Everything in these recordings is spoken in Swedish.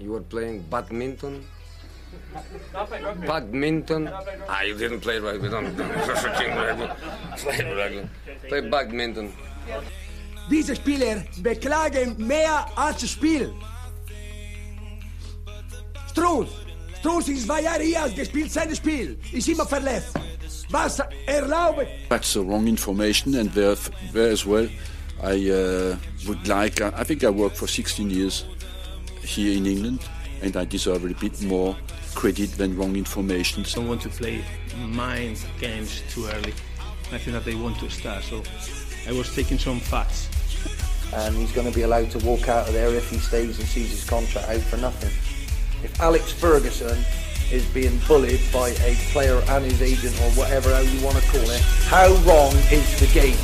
You were playing badminton? Badminton? Ah, you didn't play rugby. Don't, don't fucking rugby. Play rugby. Play badminton. Diese Spieler beklagen mehr als Spiel. Strunz! Strunz ist zwei Jahre hier, hat gespielt sein Spiel. Ist immer verletzt. Was erlaubt? That's the wrong information, and there, there as well, I uh, would like. Uh, I think I worked for 16 years here in England, and I deserve a bit more credit than wrong information. don't want to play mind games too early. I think that they want to start. So I was taking some facts. and he's going to be allowed to walk out of there if he stays and sees his contract out for nothing. If Alex Ferguson is being bullied by a player and his agent or whatever how you want to call it, how wrong is the game?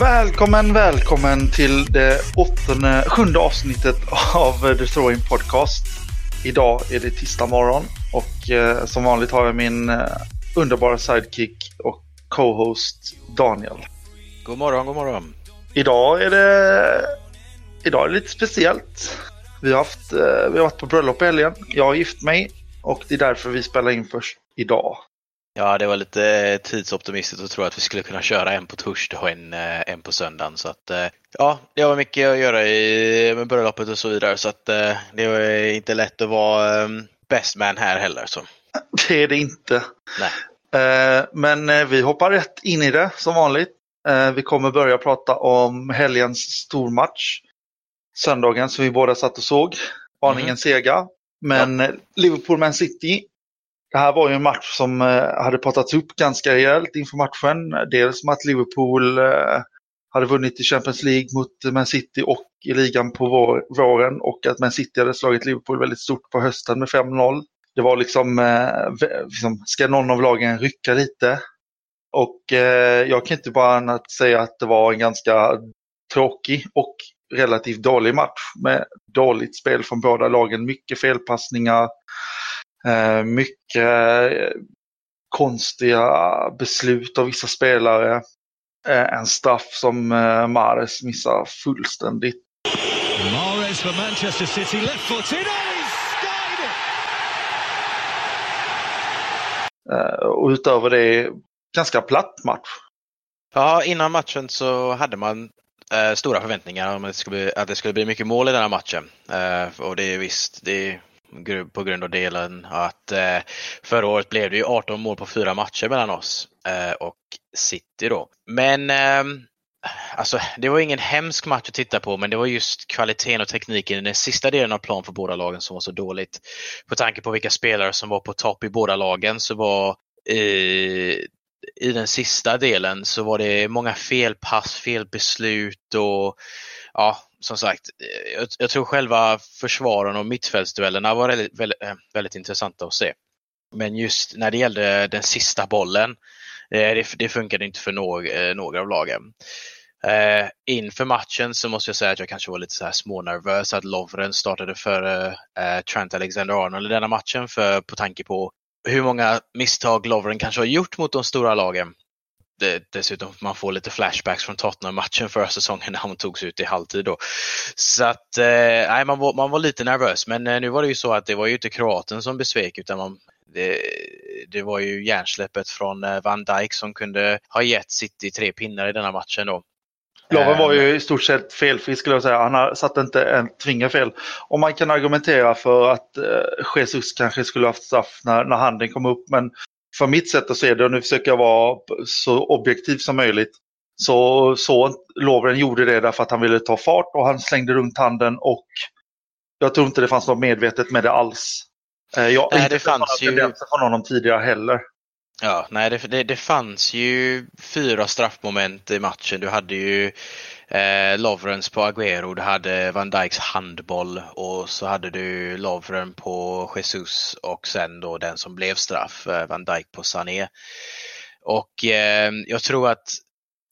Välkommen, välkommen till det åttonde, sjunde avsnittet av The Throwing Podcast. Idag är det tisdag morgon och eh, som vanligt har jag min eh, underbara sidekick och co-host Daniel. God morgon, god morgon. Idag är det, idag är det lite speciellt. Vi har, haft, eh, vi har varit på bröllop i helgen. Jag har gift mig och det är därför vi spelar in först idag. Ja, det var lite tidsoptimistiskt att tro att vi skulle kunna köra en på torsdag och en, eh, en på söndagen. Så att, eh, ja, det var mycket att göra i, med bröllopet och så vidare. Så att, eh, det var inte lätt att vara um, best man här heller. Så. Det är det inte. Nej. Eh, Men eh, vi hoppar rätt in i det som vanligt. Eh, Vi kommer börja prata om helgens stormatch. Söndagen som vi båda satt och såg. Aningen sega. Men eh, Liverpool-Man City. Det här var ju en match som eh, hade pratats upp ganska rejält inför matchen. Dels med att Liverpool eh, hade vunnit i Champions League mot Man City och i ligan på våren och att Man City hade slagit Liverpool väldigt stort på hösten med 5-0. Det var liksom, eh, liksom, ska någon av lagen rycka lite? Och jag kan inte bara annat säga att det var en ganska tråkig och relativt dålig match med dåligt spel från båda lagen. Mycket felpassningar, mycket eh, konstiga beslut av vissa spelare. Eh, en straff som eh, Mahrez missar fullständigt. Mahrez for Manchester City, left skied it! Eh, och utöver det, ganska platt match. Ja, innan matchen så hade man eh, stora förväntningar om att det, skulle bli, att det skulle bli mycket mål i den här matchen. Eh, och det är visst, det på grund av delen att eh, förra året blev det ju 18 mål på fyra matcher mellan oss eh, och City då. Men eh, Alltså, det var ingen hemsk match att titta på, men det var just kvaliteten och tekniken i den sista delen av plan för båda lagen som var så dåligt. På tanke på vilka spelare som var på topp i båda lagen så var eh, i den sista delen så var det många felpass, felbeslut och ja, som sagt, eh, jag, jag tror själva försvaren och mittfältsduellerna var väldigt, väldigt, eh, väldigt intressanta att se. Men just när det gällde den sista bollen, eh, det, det funkade inte för någ, eh, några av lagen. Eh, inför matchen så måste jag säga att jag kanske var lite så här smånervös att Lovren startade före eh, eh, Trent Alexander-Arnold i denna matchen för på tanke på hur många misstag Lovren kanske har gjort mot de stora lagen. Det, dessutom man får lite flashbacks från Tottenham-matchen förra säsongen när han togs ut i halvtid. Då. Så att, eh, nej, man, var, man var lite nervös men eh, nu var det ju så att det var ju inte kroaten som besvek utan man, det, det var ju hjärnsläppet från eh, Van Dijk som kunde ha gett City tre pinnar i denna matchen. Då. Loven var Eh, ju i stort sett felfri skulle jag säga. Han har satt inte en finger fel. Och man kan argumentera för att eh, Jesus kanske skulle haft straff när, när handen kom upp. Men för mitt sätt att se det, och nu försöker jag vara så objektiv som möjligt, så, så Lovren gjorde det därför att han ville ta fart och han slängde runt handen och jag tror inte det fanns något medvetet med det alls. Eh, jag, Nej, inte fanns några ju- tendenser från honom tidigare heller. Ja, nej, det, det, det fanns ju fyra straffmoment i matchen. Du hade ju eh, Lovrens på Aguero, du hade Van Dijks handboll och så hade du Lovren på Jesus och sen då den som blev straff, eh, Van Dijk på Sané. Och eh, jag tror att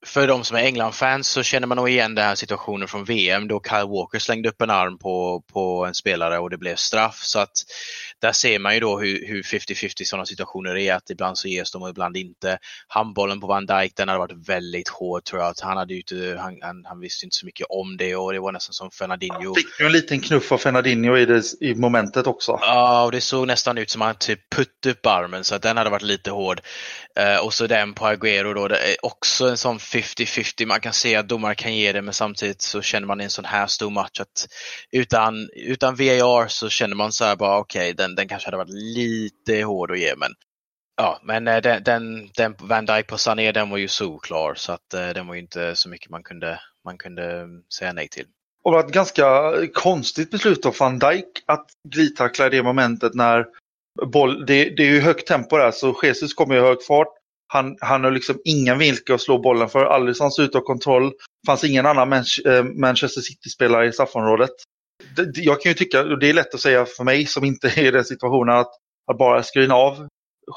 för de som är England-fans så känner man nog igen den här situationen från VM då Kyle Walker slängde upp en arm på, på en spelare och det blev straff. Så att där ser man ju då hur, hur 50-50 sådana situationer är, att ibland så ges de och ibland inte. Handbollen på Van Dijk, den hade varit väldigt hård tror jag. Att han, hade inte, han, han, han, visste inte så mycket om det och det var nästan som Fernandinho. Han fick ju en liten knuff av Fernandinho i, det, i momentet också. Ja, och det såg nästan ut som att han typ putte upp armen så att den hade varit lite hård. Uh, och så den på Agüero då, det är också en sån 50-50. Man kan se att domare kan ge det men samtidigt så känner man i en sån här stor match att utan, utan VAR så känner man så här bara okej, okay, den, den kanske hade varit lite hård att ge men Ja, men eh, den, den, den Van Dijk på Sané den var ju solklar så att eh, den var ju inte så mycket man kunde, man kunde mm, säga nej till. Och det var ett ganska konstigt beslut av Van Dijk att glidtackla i det momentet när boll, det, det är ju högt tempo där så Jesus kommer i hög fart. Han, han har liksom ingen vilka att slå bollen för. Alisson ser ut att ha kontroll. Det fanns ingen annan eh, Manchester City-spelare i straffområdet. Jag kan ju tycka, och det är lätt att säga för mig som inte är i den situationen, att, att bara screena av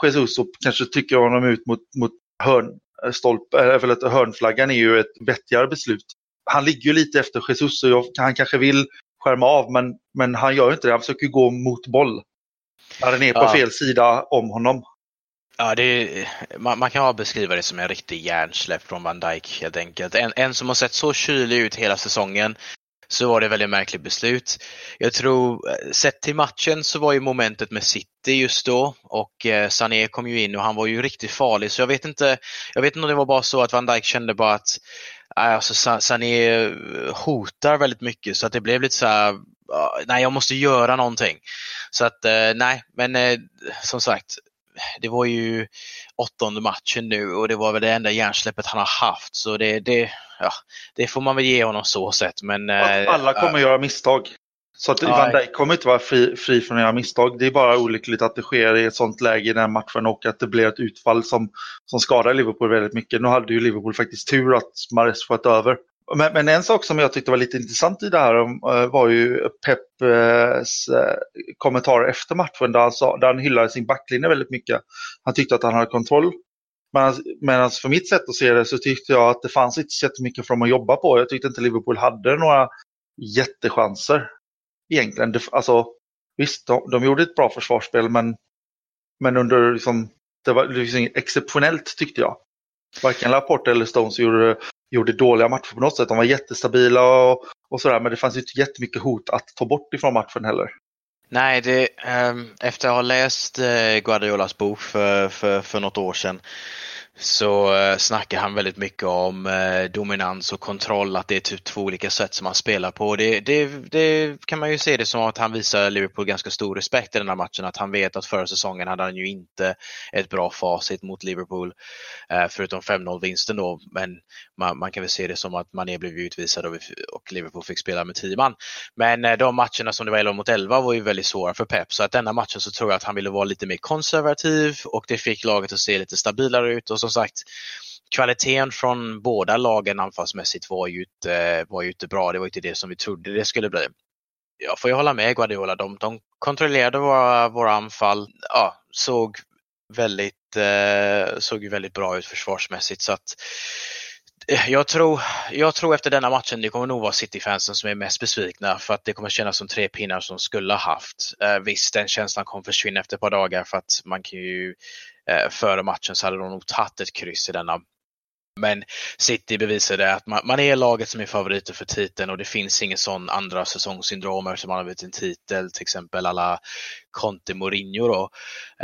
Jesus och kanske trycka honom ut mot, mot hörnstolp, eller eh, hörnflaggan är ju ett vettigare beslut. Han ligger ju lite efter Jesus och han kanske vill skärma av men, men han gör inte det. Han försöker gå mot boll. När den är på ja. fel sida om honom. Ja, det är, man, man, kan beskriva det som en riktig hjärnsläpp från Van Dijk helt enkelt. En, en som har sett så kylig ut hela säsongen så var det ett väldigt märkligt beslut. Jag tror, sett till matchen så var ju momentet med City just då och eh, Sané kom ju in och han var ju riktigt farlig så jag vet inte, jag vet inte om det var bara så att Van Dijk kände bara att ah, alltså, Sané eh, hotar väldigt mycket så att det blev lite så här, ah, nej jag måste göra någonting. Så att eh, nej, men som sagt, det var ju åttonde matchen nu och det var väl det enda hjärnsläppet han har haft. Så det, det, ja, det får man väl ge honom så sett. Men, eh, Alla kommer äh, göra misstag. Så att Van Dijk kommer inte vara fri, fri från att göra misstag. Det är bara olyckligt att det sker i ett sånt läge i den matchen och att det blir ett utfall som, som skadar Liverpool väldigt mycket. Nu hade ju Liverpool faktiskt tur att Mares sköt över. Men, men, en sak som jag tyckte var lite intressant i det här eh, var ju Peps eh, kommentar kommentarer efter matchen där han, sa, där han hyllade sin backlinje väldigt mycket. Han tyckte att han hade kontroll. Medan alltså för mitt sätt att se det så tyckte jag att det fanns inte så mycket för dem att jobba på. Jag tyckte inte Liverpool hade några jättechanser egentligen. Alltså, visst, de, de gjorde ett bra försvarsspel men, men under liksom, det var liksom exceptionellt tyckte jag. Varken Laporte eller Stones gjorde gjorde dåliga matcher på något sätt. De var jättestabila och, och sådär, men det fanns ju inte jättemycket hot att ta bort ifrån matchen heller. Nej, det, um, efter att ha läst uh, Guardiolas bok för, för, för något år sedan så eh, snackar han väldigt mycket om eh, dominans och kontroll, att det är typ två olika sätt som han spelar på. Det, det, det, kan man ju se det som att han visar Liverpool ganska stor respekt i den här matchen, att han vet att förra säsongen hade han ju inte ett bra facit mot Liverpool, eh, förutom 5-0-vinsten då, men man, man, kan väl se det som att Mané blev utvisad och, och Liverpool fick spela med 10 man. Men de matcherna som det var 11 mot 11 var ju väldigt svåra för Pep, så att denna matchen så tror jag att han ville vara lite mer konservativ och det fick laget att se lite stabilare ut och så som sagt, kvaliteten från båda lagen anfallsmässigt var ju inte, var ju inte bra. Det var inte det som vi trodde det skulle bli. Jag får ju hålla med Guardiola. De, de kontrollerade våra, våra anfall. Ja, såg väldigt, eh, såg ju väldigt bra ut försvarsmässigt. Så att, eh, jag tror, jag tror efter denna matchen, det kommer nog vara City-fansen som är mest besvikna för att det kommer kännas som tre pinnar som skulle ha haft. Eh, visst, den känslan kommer försvinna efter ett par dagar för att man kan ju eh, före matchen så hade de nog tagit ett kryss i denna. Men City bevisade att man, man är laget som är favoriter för titeln och det finns ingen sån andra säsongssyndrom eftersom man har vunnit en titel, till exempel alla Conte Mourinho då.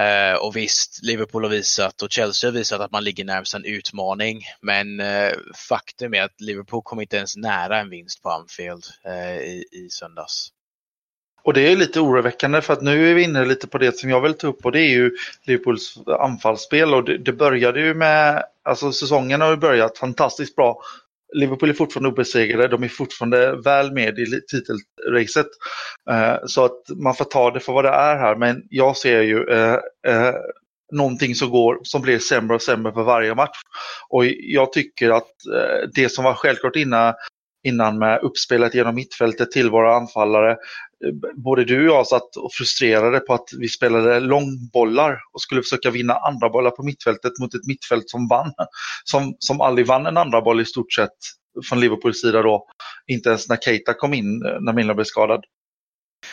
Eh, och visst, Liverpool har visat och Chelsea har visat att man ligger närmast en utmaning. Men eh, faktum är att Liverpool kom inte ens nära en vinst på Anfield eh, i, i söndags. Och det är lite oroväckande för att nu är vi inne lite på det som jag vill ta upp och det är ju Liverpools anfallsspel och det, det började ju med, alltså säsongen har ju börjat fantastiskt bra. Liverpool är fortfarande obesegrade, de är fortfarande väl med i titelracet. Eh, så att man får ta det för vad det är här, men jag ser ju eh, eh, någonting som, går, som blir sämre och sämre för varje match. Och jag tycker att det som var självklart innan innan med uppspelet genom mittfältet till våra anfallare. Både du och jag satt och frustrerade på att vi spelade långbollar och skulle försöka vinna andra bollar på mittfältet mot ett mittfält som vann. Som, som aldrig vann en andra boll i stort sett från Liverpools sida då. Inte ens när Keita kom in när Milner blev skadad.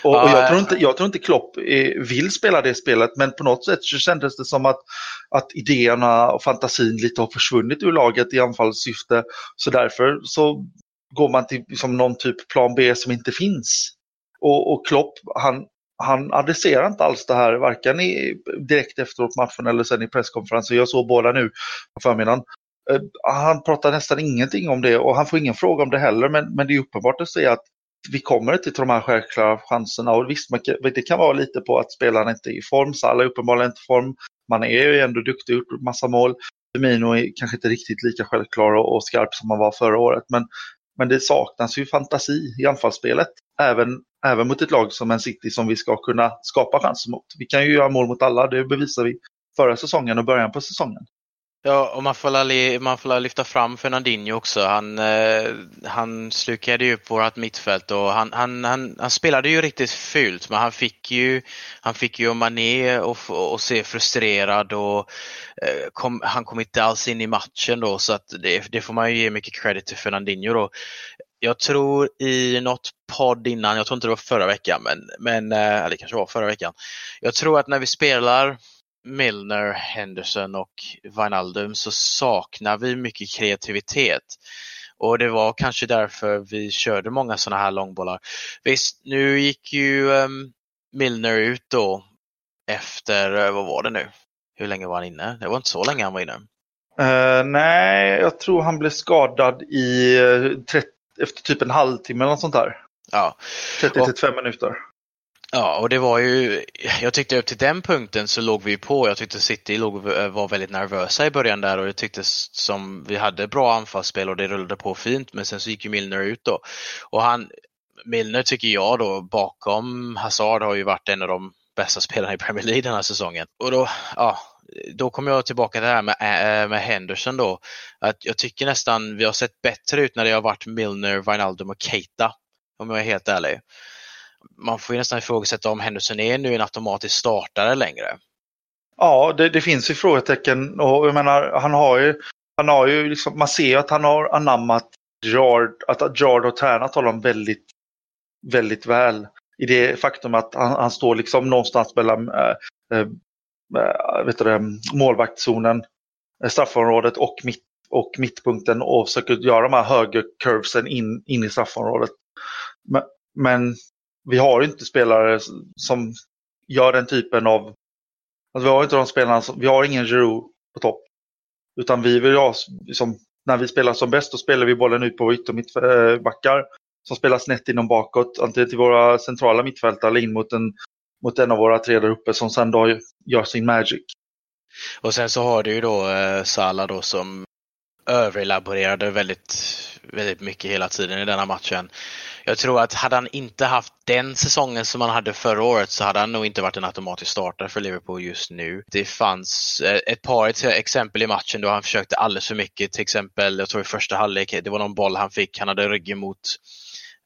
Och, och jag, eh. tror inte, jag tror inte Klopp eh, vill spela det spelet, men på något sätt så kändes det som att, att idéerna och fantasin lite har försvunnit ur laget i anfallssyfte. Så därför så går man till liksom, någon typ plan B som inte finns. Och, och Klopp, han, han adresserar inte alls det här, varken i, direkt efteråt matchen eller sen i presskonferensen. Jag såg båda nu på förmiddagen. Eh, han pratar nästan ingenting om det och han får ingen fråga om det heller, men, men det är uppenbart att se att vi kommer inte till de här självklara chanserna. Och visst, man det kan vara lite på att spelarna inte är i form. Salah är uppenbarligen inte i form. Man är ju ändå duktig och gjort massa mål. Firmino är kanske inte riktigt lika självklar och, och skarp som man var förra året. Men, men det saknas ju fantasi i anfallsspelet. Även, även mot ett lag som en City som vi ska kunna skapa chanser mot. Vi kan ju göra mål mot alla, det bevisar vi förra säsongen och början på säsongen. Ja, och man får, la man får lyfta fram Fernandinho också. Han, eh, han slukade ju upp vårt mittfält och han, han, han, han spelade ju riktigt fult men han fick ju, han fick ju Mané och, och se frustrerad och eh, kom, han kom inte alls in i matchen då så att det, det får man ju ge mycket credit till Fernandinho då. Jag tror i något podd innan, jag tror inte det var förra veckan, men, men eh, eller det kanske var förra veckan. Jag tror att när vi spelar Milner, Henderson och Wijnaldum så saknar vi mycket kreativitet. Och det var kanske därför vi körde många sådana här långbollar. Visst, nu gick ju ehm, Milner ut då efter, eh, vad var det nu? Hur länge var han inne? Det var inte så länge han var inne. Eh, nej, jag tror han blev skadad i, eh, 30, efter typ en halvtimme eller något sånt där. Ja, 30-35 minuter. Ja, och det var ju, jag tyckte upp till den punkten så låg vi på. Jag tyckte City låg, eh, var väldigt nervösa i början där och jag tyckte som vi hade bra anfallsspel och det rullade på fint. Men sen så gick ju Milner ut då. Och han, Milner tycker jag då bakom Hazard har ju varit en av de bästa spelarna i Premier League den här säsongen. Och då, ja, då kommer jag tillbaka till det här med, äh, med Henderson då. Att jag tycker nästan vi har sett bättre ut när det har varit Milner, Wijnaldum och Keita. Om jag är helt ärlig man får ju nästan ifrågasätta om Henderson är nu en automatisk startare längre. Ja, det, det finns ju frågetecken och jag menar, han har ju, han har ju liksom, man ser ju att han har anammat Gerard, att Gerard har tränat honom väldigt, väldigt väl. I det faktum att han, han står liksom någonstans mellan äh, äh, vet du målvaktszonen, eh, straffområdet och, mitt, och mittpunkten och försöker göra de här högercurvesen in, in i straffområdet. Men, men vi har inte spelare som gör den typen av... Alltså vi har inte de spelarna som, Vi har ingen Giroud på topp. Utan vi vill ha, liksom, när vi spelar som bäst, då spelar vi bollen ut på yttermittbackar eh, som spelar snett inom bakåt, antingen till våra centrala mittfältare eller in mot en, mot en av våra tre där uppe som sen då gör sin magic. Och sen så har du ju då eh, Salah då som överelaborerade väldigt, väldigt mycket hela tiden i denna matchen. Jag tror att hade han inte haft den säsongen som han hade förra året så hade han nog inte varit en automatisk startare för Liverpool just nu. Det fanns eh, ett par exempel i matchen då han försökte alldeles för mycket. Till exempel, jag tror i första halvlek, det var någon boll han fick, han hade ryggen mot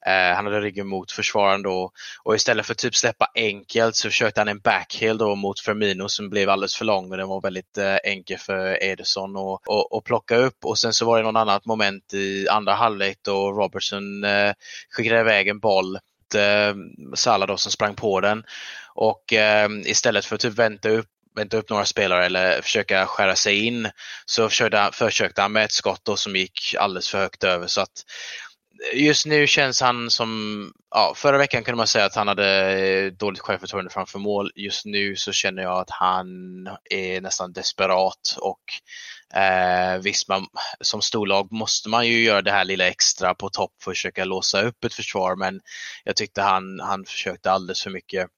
Eh, han hade ryggen mot försvararen då. Och istället för att typ släppa enkelt så försökte han en backheel då mot Firmino som blev alldeles för lång men den var väldigt eh, enkel för Ederson att och, och plocka upp. Och sen så var det någon annat moment i andra halvlek då Robertson eh, skickade iväg en boll eh, Salah då som sprang på den. Och eh, istället för att typ vänta upp vänta upp några spelare eller försöka skära sig in så försökte han, försökte han med ett skott då som gick alldeles för högt över. Så att just nu känns han som, ja, förra veckan kunde man säga att han hade eh, dåligt självförtroende framför mål. Just nu så känner jag att han är nästan desperat och eh, visst, man, som storlag måste man ju göra det här lilla extra på topp för att försöka låsa upp ett försvar men jag tyckte han, han försökte alldeles för mycket.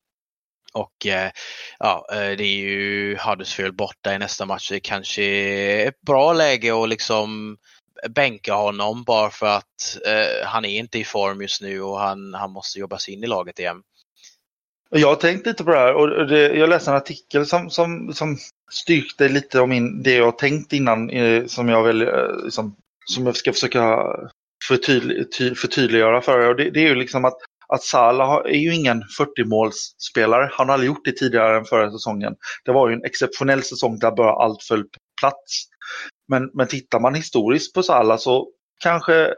Och eh, ja, eh, det är ju Huddersfield borta i nästa match. Det kanske är ett bra läge att liksom bänka honom bara för att eh, han är inte i form just nu och han, han måste jobba sig in i laget igen. Jag har tänkt lite på det här och det, jag läste en artikel som, som, som styrkte lite om min, det jag tänkt innan eh, som jag väl, eh, liksom, som jag ska försöka förtydlig, ty, förtydliggöra för er. Och det, det är ju liksom att, att Salah är ju ingen 40-målsspelare. Han har aldrig gjort det tidigare än förra säsongen. Det var ju en exceptionell säsong där bara allt föll på plats. Men, men tittar man historiskt på Salah så kanske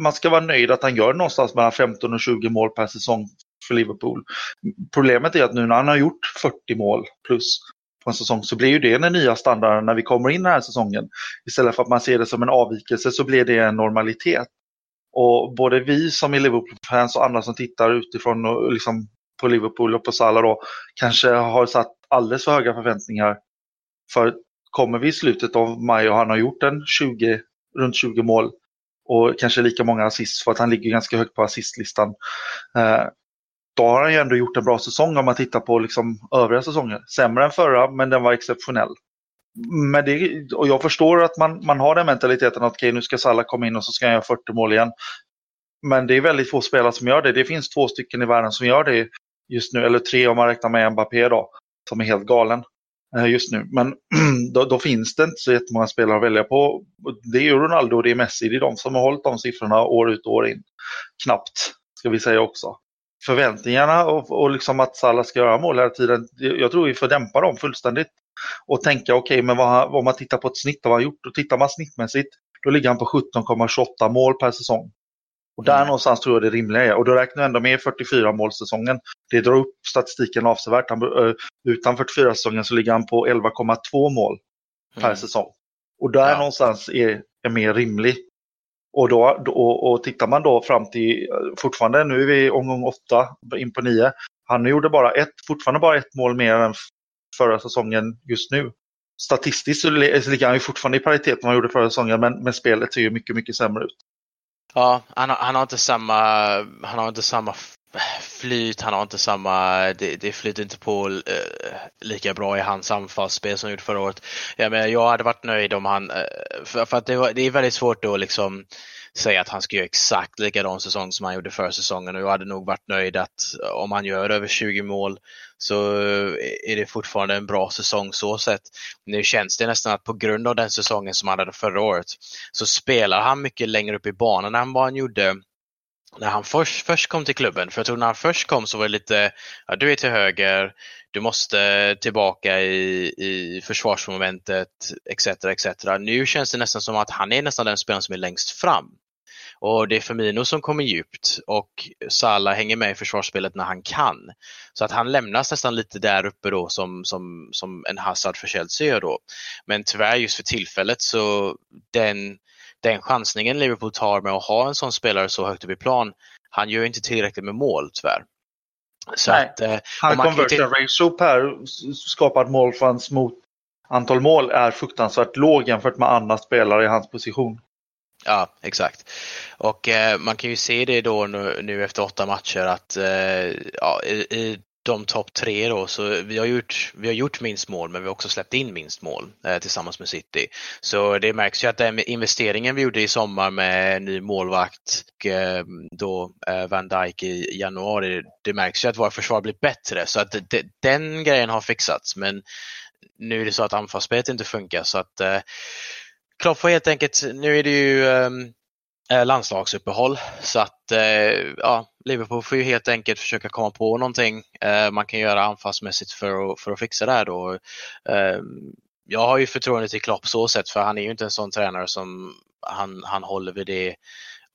man ska vara nöjd att han gör någonstans mellan 15 och 20 mål per säsong för Liverpool. Problemet är att nu när han har gjort 40 mål plus på en säsong så blir ju det den nya standarden när vi kommer in den här säsongen. Istället för att man ser det som en avvikelse så blir det en normalitet. Och både vi som är Liverpool-fans och andra som tittar utifrån och liksom på Liverpool och på Salah då kanske har satt alldeles för höga förväntningar. För kommer vi i slutet av maj och han har gjort en 20, runt 20 mål och kanske lika många assist för att han ligger ganska högt på assistlistan. Eh, då har han ju ändå gjort en bra säsong om man tittar på liksom övriga säsonger. Sämre än förra, men den var exceptionell. Men det, och jag förstår att man, man har den mentaliteten att okay, nu ska Salah komma in och så ska han göra 40 mål igen. Men det är väldigt få spelare som gör det. Det finns två stycken i världen som gör det just nu, eller tre om man räknar med Mbappé då, som är helt galen Eh, just nu. Men då, då, finns det inte så jättemånga spelare att välja på. Det är Ronaldo och det är Messi, det är de som har hållit de siffrorna år ut och år in. Knappt, ska vi säga också. Förväntningarna och, och liksom att Salah ska göra mål hela tiden, jag tror vi får dämpa dem fullständigt. Och tänka, okej, okay, men vad, om man tittar på ett snitt av vad han gjort, då tittar man snittmässigt, då ligger han på 17,28 mål per säsong. Och där mm. någonstans tror jag det rimliga är. Och då räknar jag ändå med 44 målsäsongen. Det drar upp statistiken avsevärt. Han, utan 44 säsongen så ligger han på 11,2 mål per mm. säsong. Och där ja. någonstans är, är mer rimlig. Och, då, då, och tittar man då fram till, fortfarande, nu är vi omgång 8, in på 9. Han gjorde bara ett, fortfarande bara ett mål mer än förra säsongen just nu. Statistiskt så ligger han ju fortfarande i paritet med vad han gjorde förra säsongen, men, men spelet ser ju mycket, mycket sämre ut. Ja, han har, han har inte samma, han har inte samma flyt, han har inte samma, det, det flyter inte på uh, lika bra i hans anfallsspel som gjort förra året. Ja, men jag hade varit nöjd om han, uh, för, för, att det, var, det är väldigt svårt att liksom säga att han ska göra exakt likadan säsong som han gjorde förra säsongen och jag hade nog varit nöjd att om han gör över 20 mål så eh, är det fortfarande en bra säsong så sett. Nu känns det nästan att på grund av den säsongen som han hade förra året så spelar han mycket längre upp i banan än vad han gjorde när han först, först kom till klubben. För jag tror när han först kom så var det lite, ja, du är till höger, du måste tillbaka i, i försvarsmomentet etc. etc. Nu känns det nästan som att han är nästan den spelaren som är längst fram. Och det är Firmino som kommer djupt och Salah hänger med i försvarsspelet när han kan. Så att han lämnas nästan lite där uppe då som, som, som en Hazard för Chelsea gör då. Men tyvärr just för tillfället så den, den chansningen Liverpool tar med att ha en sån spelare så högt upp i plan, han gör inte tillräckligt med mål tyvärr. Så Nej, att, eh, han conversion till... ratio per skapad målchans mot antal mål är fruktansvärt låg jämfört med andra spelare i hans position. Ja, exakt. Och eh, man kan ju se det då nu, nu efter åtta matcher att eh, ja, i, i, de topp tre då, så vi har, gjort, vi har gjort minst mål men vi har också släppt in minst mål eh, tillsammans med City. Så det märks ju att den investeringen vi gjorde i sommar med ny målvakt och eh, då eh, Van Dijk i januari, det märks ju att våra försvar blir bättre så att det, den grejen har fixats men nu är det så att anfallsspelet inte funkar så att eh, Klopp får helt enkelt, nu är det ju ehm, eh, landslagsuppehåll så att eh, ja, Liverpool får ju helt enkelt försöka komma på någonting eh, man kan göra anfallsmässigt för att, för att fixa det här då. Ehm, jag har ju förtroende till Klopp så sätt för han är ju inte en sån tränare som han, han håller vid det.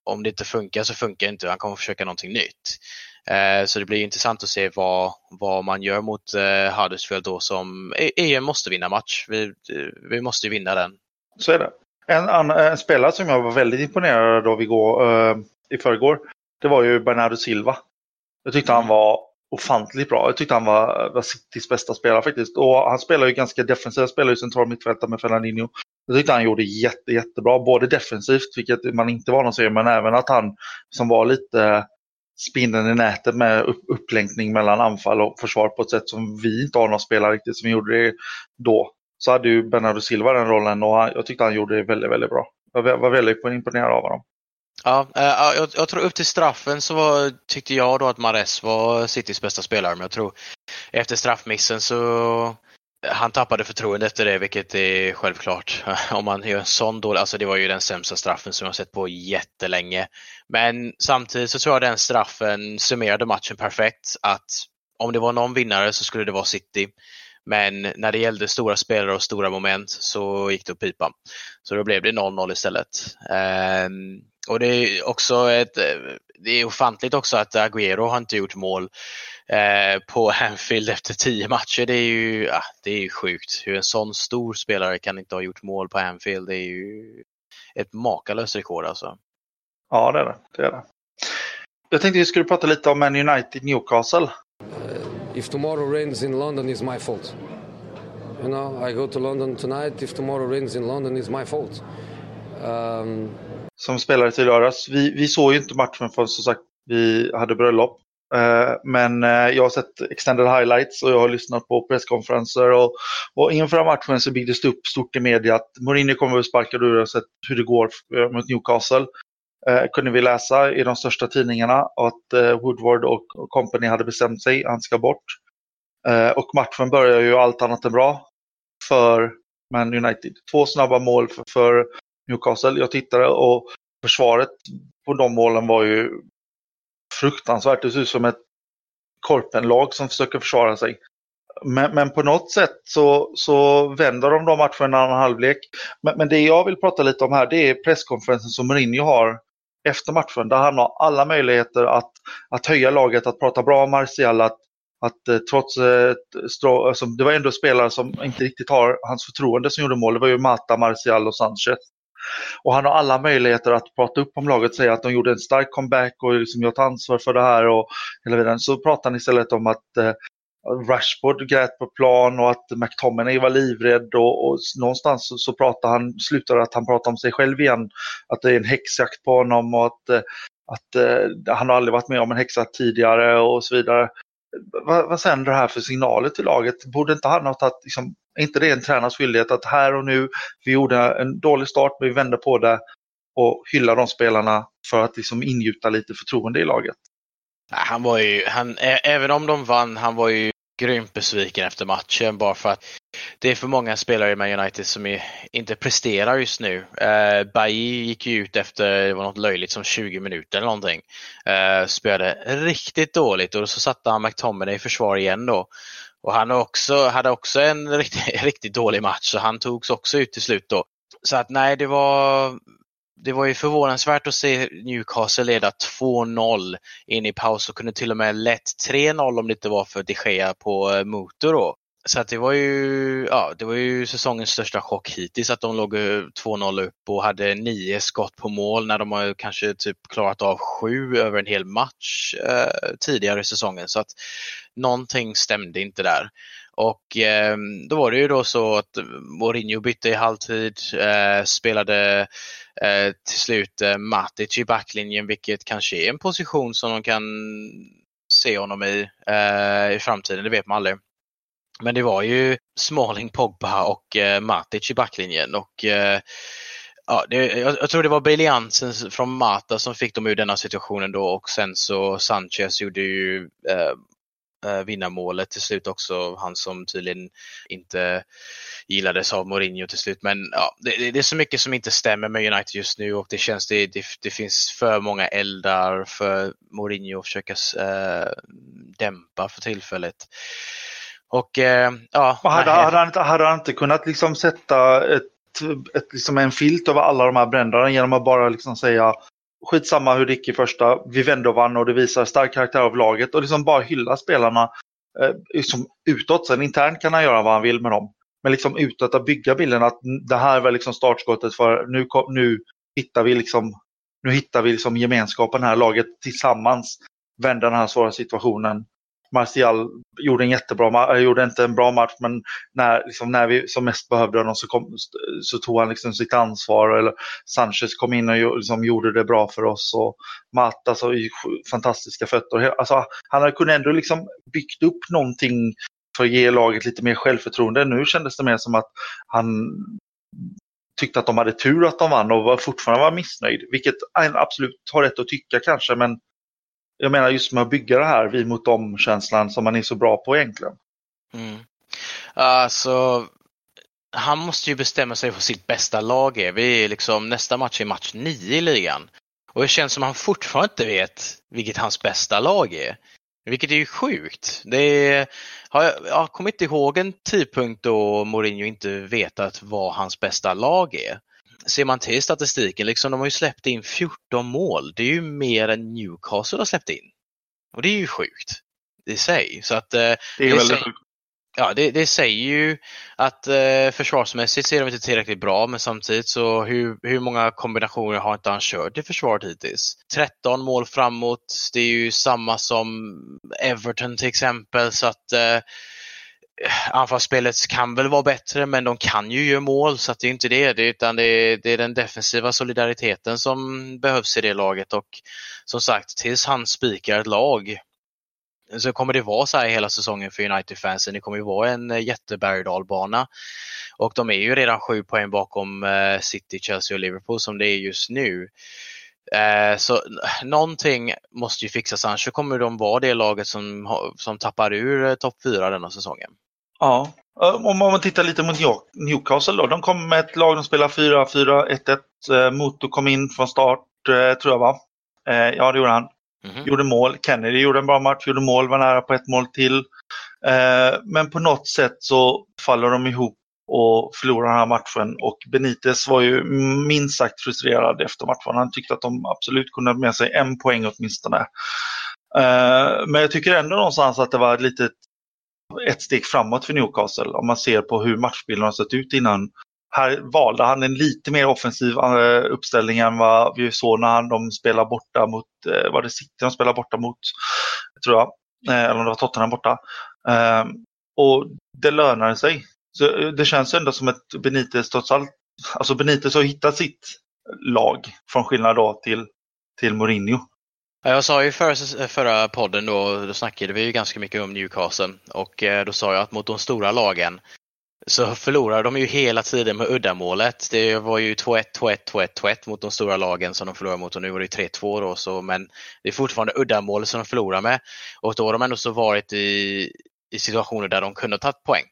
Om det inte funkar så funkar det inte, han kommer försöka någonting nytt. Eh, så det blir intressant att se vad, vad man gör mot eh, Huddersfield då som e-, EM måste vinna match. Vi, eh, vi måste vinna den så är det. En, en, en spelare som jag var väldigt imponerad av igår, uh, i förrgår, det var ju Bernardo Silva. Jag tyckte han var ofantligt bra. Jag tyckte han var, var Citys bästa spelare faktiskt. Och han spelar ju ganska defensivt, spelar ju central mittfältare med Fernandinho. Jag tyckte han gjorde jätte, jättebra, både defensivt, vilket man inte var någon serie, men även att han som var lite spindeln i nätet med upp, upplänkning mellan anfall och försvar på ett sätt som vi inte har någon spelare riktigt som gjorde det då så hade ju Bernardo Silva den rollen och jag tyckte han gjorde det väldigt, väldigt bra. Jag var väldigt imponerad av honom. Eh, ja, jag, jag, tror upp till straffen så var, tyckte jag då att Mares var Citys bästa spelare, men jag tror efter straffmissen så eh, han tappade förtroendet efter det, vilket är självklart. Om man gör en sån dålig, alltså det var ju den sämsta straffen som jag sett på jättelänge. Men samtidigt så tror jag den straffen summerade matchen perfekt. Att om det var någon vinnare så skulle det vara City. Men när det gällde stora spelare och stora moment så gick det upp pipan. Så då blev det 0-0 istället. Ehm, och det är också ett, det är ofantligt också att Agüero har inte gjort mål eh, på Anfield efter tio matcher. Det är ju ah, det är sjukt. Hur en sån stor spelare kan inte ha gjort mål på Anfield. Det är ju ett makalöst rekord alltså. Ja, det är det. det är det. Jag tänkte vi skulle prata lite om Man United Newcastle. If tomorrow rains in London, it's my fault. You know, I go to London tonight. If tomorrow rains in London, it's my fault. Um... Som spelare till lördags. Vi, vi såg ju inte matchen för som sagt vi hade bröllop. Uh, men uh, jag har sett extended highlights och jag har lyssnat på presskonferenser. Och, och inför matchen så byggdes det upp stort i media att Mourinho kommer att sparka och du har sett hur det går eh, mot Newcastle eh, kunde vi läsa i de största tidningarna att eh, Woodward och company hade bestämt sig, han ska bort. Eh, och matchen börjar ju allt annat än bra för Man United. Två snabba mål för, för Newcastle. Jag tittade och försvaret på de målen var ju fruktansvärt. Det ser ut som ett korpenlag som försöker försvara sig. Men, men, på något sätt så, så vänder de de matcherna en annan halvlek. Men, men, det jag vill prata lite om här det är presskonferensen som Mourinho har efter matchen där han har alla möjligheter att, att höja laget, att prata bra om Martial, att, att eh, trots eh, strå, alltså, det var ändå spelare som inte riktigt har hans förtroende som gjorde mål. Det var ju Mata, Martial och Sanchez. Och han har alla möjligheter att prata upp om laget, säga att de gjorde en stark comeback och liksom jag tar ansvar för det här. Och hela tiden. Så pratar han istället om att eh, Rashford grät på plan och att McTominay var livrädd och, och någonstans så, så pratade han, slutade att han pratade om sig själv igen. Att det är en häxjakt på honom och att, eh, att uh, han har aldrig varit med om en häxa tidigare och så vidare. Vad, vad sänder det här för signaler till laget? Borde inte han ha tagit liksom, är inte det en tränars skyldighet att här och nu, vi gjorde en dålig start men vi vände på det och hylla de spelarna för att liksom ingjuta lite förtroende i laget? Han var ju, han, även om de vann, han var ju grymt besviken efter matchen bara för att det är för många spelare i Man United som är, inte presterar just nu. Eh, Bailly gick ju ut efter, det var något löjligt som 20 minuter eller någonting. Eh, spelade riktigt dåligt och så satte han McTominay i försvar igen då. Och han också, hade också en riktigt, riktigt dålig match så han togs också ut till slut då. Så att nej, det var, det var ju förvånansvärt att se Newcastle leda 2-0 in i paus och kunde till och med lett 3-0 om det inte var för de Gea på eh, motor då. Så att det var ju, ja, det var ju säsongens största chock hittills att de låg eh, 2-0 upp och hade nio skott på mål när de har kanske typ klarat av sju över en hel match eh, tidigare i säsongen. Så att någonting stämde inte där. Och eh, då var det ju då så att Mourinho bytte i halvtid, eh, spelade eh, till slut eh, Matic i backlinjen vilket kanske är en position som de kan se honom i eh, i framtiden, det vet man aldrig. Men det var ju Smalling, Pogba och eh, Matic i backlinjen och eh, ja, det, jag, jag, tror det var briljansen från Mata som fick dem ur denna situationen då och sen så Sanchez gjorde ju eh, eh vinnarmålet till slut också. Han som tydligen inte gillades av Mourinho till slut. Men ja, det, det, är så mycket som inte stämmer med United just nu och det känns det, det, det finns för många eldar för Mourinho att försöka äh, dämpa för tillfället. Och eh, ja. Och hade, hade, han inte, hade han inte kunnat liksom sätta ett, ett, liksom en filt över alla de här bränderna genom att bara liksom säga skitsamma hur det gick i första, vi vände och vann och det visar stark karaktär av laget och liksom bara hylla spelarna eh, liksom utåt. Sen internt kan han göra vad han vill med dem. Men liksom utåt att bygga bilden att det här var liksom startskottet för nu, nu hittar vi liksom nu hittar vi liksom gemenskapen här, laget tillsammans vända den här svåra situationen Martial gjorde en jättebra match, eh, gjorde inte en bra match men när, liksom, när vi som mest behövde honom så, kom, så tog han liksom sitt ansvar. Eller Sanchez kom in och liksom, gjorde det bra för oss. Och Matt, alltså, fantastiska fötter. Alltså, han kunde kunnat ändå liksom byggt upp någonting för att ge laget lite mer självförtroende. Nu kändes det mer som att han tyckte att de hade tur att de vann och var fortfarande var missnöjd. Vilket han absolut har rätt att tycka kanske men jag menar just med att bygga det här vi mot dem-känslan som man är så bra på egentligen. Mm. Alltså, han måste ju bestämma sig för sitt bästa lag är. Vi är liksom, nästa match är match 9 i ligan. Och det känns som att han fortfarande inte vet vilket hans bästa lag är. Vilket är ju sjukt. Det är, jag, jag kommer inte ihåg en tidpunkt då Mourinho inte vetat vad hans bästa lag är ser man till statistiken, liksom, de har ju släppt in 14 mål. Det är ju mer än Newcastle har släppt in. Och det är ju sjukt i sig. Så att, eh, Det är väldigt sjukt. Ja, det, det säger ju att eh, försvarsmässigt så är de inte tillräckligt bra, men samtidigt så hur, hur många kombinationer har inte han kört i försvaret hittills? 13 mål framåt, det är ju samma som Everton till exempel, så att eh, anfallsspelet kan väl vara bättre, men de kan ju göra mål, så att det är inte det, det utan det är, det är den defensiva solidariteten som behövs i det laget och som sagt, tills han spikar ett lag så kommer det vara så här hela säsongen för United-fansen. Det kommer ju vara en eh, jätteberg och dalbana. Och de är ju redan sju poäng bakom eh, City, Chelsea och Liverpool som det är just nu. Eh, Så någonting måste ju fixas, annars så kommer de vara det laget som, som tappar ur eh, topp fyra denna säsongen. Ja. Eh, Om man tittar lite mot New- Newcastle då. De kom med ett lag, de spelar 4-4-1-1. Eh, Moto kom in från start, tror jag va? Ja, det gjorde han. Mhm. Gjorde mål. Kennedy gjorde en bra match, gjorde mål, var nära på ett mål till. Men på något sätt så faller de ihop och förlorar den här matchen. Och Benitez var ju minst sagt frustrerad efter matchen. Han tyckte att de absolut kunde ha med sig en poäng åtminstone. Eh, men jag tycker ändå någonstans att det var ett litet ett steg framåt för Newcastle om man ser på hur matchbilden har sett ut innan. Här valde han en lite mer offensiv eh, uppställning än vad vi såg när han, de spelade borta mot, vad var det City de spelar borta mot, tror jag. Eller om det var Tottenham borta. Och det lönade sig. Så eh, det känns ändå som att Benitez trots allt, alltså Benitez har hittat sitt lag från skillnad då till, till Mourinho. Jag sa ju förra, eh, förra podden då, då snackade vi ju ganska mycket om Newcastle och eh, då sa jag att mot de stora lagen så förlorar de ju hela tiden med uddamålet. Det var ju 2-1, 2-1, 2-1, 2-1 mot de stora lagen som de förlorade mot och nu var det 3-2 då, så, men det är fortfarande uddamålet som de förlorar med och då har de ändå så varit i, i situationer där de kunde ha tagit poäng.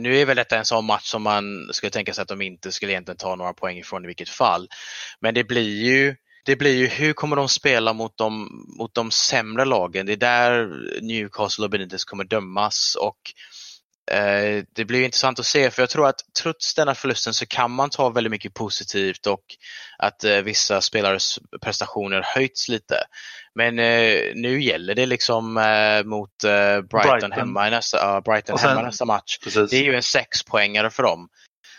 Nu är väl detta en sån match som man skulle tänka sig att de inte skulle egentligen ta några poäng ifrån i vilket fall. Men det blir ju det blir ju hur kommer de spela mot de, mot de sämre lagen? Det är där Newcastle och Benitez kommer dömas och det blir intressant att se för jag tror att trots denna förlusten så kan man ta väldigt mycket positivt och att eh, vissa spelares prestationer höjts lite. Men eh, nu gäller det liksom eh, mot eh, Brighton, Brighton. hemma i nästa, Brighton sen- hemma nästa match. Precis. Det är ju en sexpoängare för dem.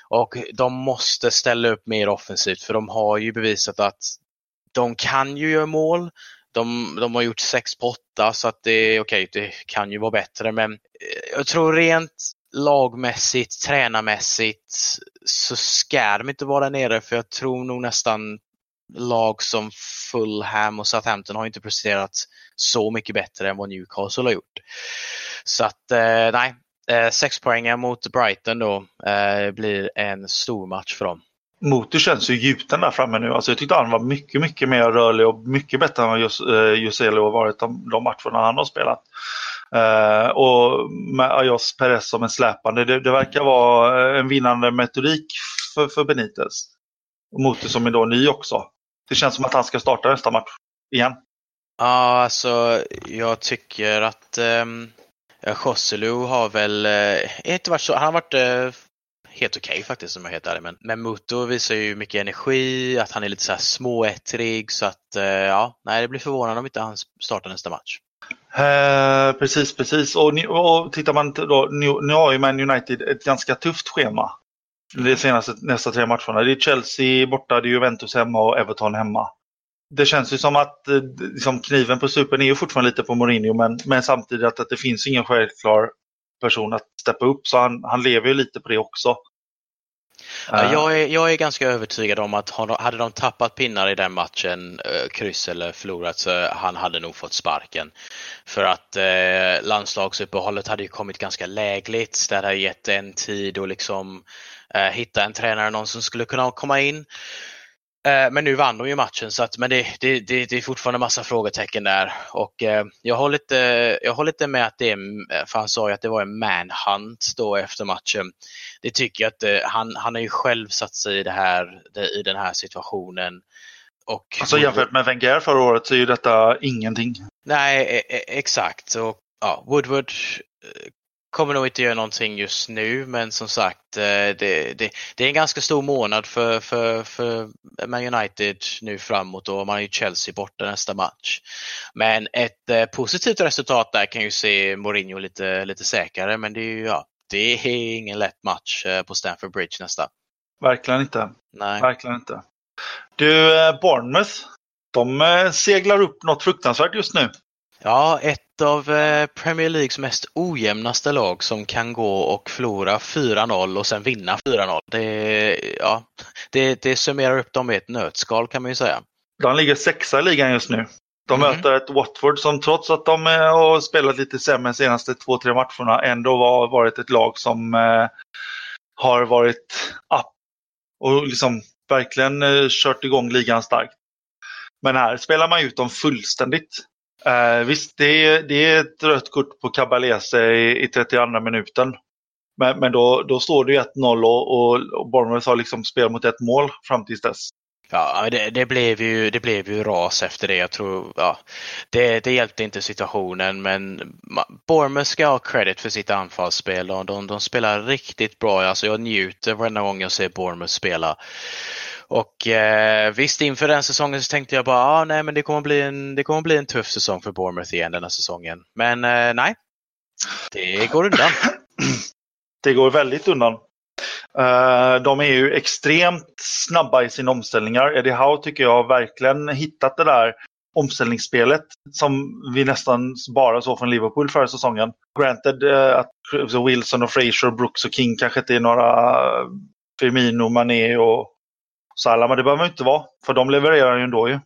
Och de måste ställa upp mer offensivt för de har ju bevisat att de kan ju göra mål. De, de har gjort sex på åtta så att det är okej, det kan ju vara bättre men eh, jag tror rent lagmässigt, tränarmässigt så ska de inte vara där nere för jag tror nog nästan lag som Fulham och Southampton har inte presterat så mycket bättre än vad Newcastle har gjort. Så att eh, nej, eh, sex poängar mot Brighton då eh, blir en stor match för dem. Motor känns ju gjuten där framme nu. Alltså jag tyckte han var mycket, mycket mer rörlig och mycket bättre än vad Juselo eh, har varit de, de matcherna han har spelat. Eh, och med Ayos Perez som en släpande. Det, det verkar vara eh, en vinnande metodik för, för Benitez. Och Motor som är då ny också. Det känns som att han ska starta nästa match igen. Ja, alltså jag tycker att ehm, um, Joselu har väl eh, inte varit så, han har varit eh, helt okej faktiskt om jag är helt ärlig. Men, men Muto visar ju mycket energi, att han är lite så här småättrig så att eh, ja, nej det blir förvånande om inte han startar nästa match. Eh, precis, precis. Och, och tittar man då, nu, nu har ju Man United ett ganska tufft schema. De senaste nästa tre matcherna. Det är Chelsea borta, det är Juventus hemma och Everton hemma. Det känns ju som att eh, liksom kniven på supen är ju fortfarande lite på Mourinho men, men samtidigt att, att det finns ingen självklar person att steppa upp så han, han lever ju lite på det också. Ja, eh, jag, är, jag är ganska övertygad om att hade de tappat pinnar i den matchen, eh, kryss eller förlorat, så han hade nog fått sparken. För att eh, landslagsuppehållet hade ju kommit ganska lägligt. Det hade gett en tid att liksom eh, hitta en tränare, någon som skulle kunna komma in. Eh, Men nu vann de ju matchen, så att, men det, det, det, det är fortfarande massa frågetecken där. Och eh, jag håller inte, jag håller inte med att det är, för han sa ju att det var en manhunt då efter matchen. Det tycker jag att eh, han, han har ju själv satt sig i, det här, i den här situationen. Och Alltså jämfört med Wenger förra året så är ju detta ingenting. Nej, e- e- exakt. Och, ja, Woodward eh, kommer nog inte göra någonting just nu, men som sagt, eh, det, det, det är en ganska stor månad för, för, för Man United nu framåt och man har ju Chelsea borta nästa match. Men ett eh, positivt resultat där kan ju se Mourinho lite, lite säkrare, men det är ju, ja, det är ingen lätt match eh, på Stamford Bridge nästa. Verkligen inte. Nej. Verkligen inte. Du, Bournemouth, de seglar upp något fruktansvärt just nu. Ja, ett av eh, Premier Leagues mest ojämnaste lag som kan gå och förlora 4-0 och sen vinna 4-0. Det, ja, det, det summerar upp dem i ett nötskal kan man ju säga. De ligger sexa i ligan just nu. De Mm. möter ett Watford som trots att de eh, har spelat lite sämre de senaste två, tre matcherna ändå har varit ett lag som eh, har varit up och liksom verkligen kört igång ligan starkt. Men här spelar man ut dem fullständigt. Eh, visst, det är, det är ett rött kort på Cabalese i, i 32 minuten. Men, men då, då står det ju 1-0 och, och, och Bournemouth har liksom spel mot ett mål fram tills dess. Ja, det, det, blev ju, det blev ju ras efter det. Jag tror, ja, det, det hjälpte inte situationen, men Bournemouth ska ha credit för sitt anfallsspel. Och de, de spelar riktigt bra. Alltså jag njuter varenda gång jag ser Bournemouth spela. Och eh, visst, inför den säsongen så tänkte jag bara, ah, nej, men det kommer, bli en, det kommer bli en tuff säsong för Bournemouth igen den här säsongen. Men eh, nej, det går undan. Det går väldigt undan. Eh, de är ju extremt snabba i sina omställningar. Eddie Howe tycker jag verkligen hittat det där omställningsspelet som vi nästan bara såg från Liverpool förra säsongen. Granted eh, att Wilson och Fraser, Brooks och King kanske inte är några Firmino, Mané och Salah, men det behöver inte vara. För de levererar ju ändå ju.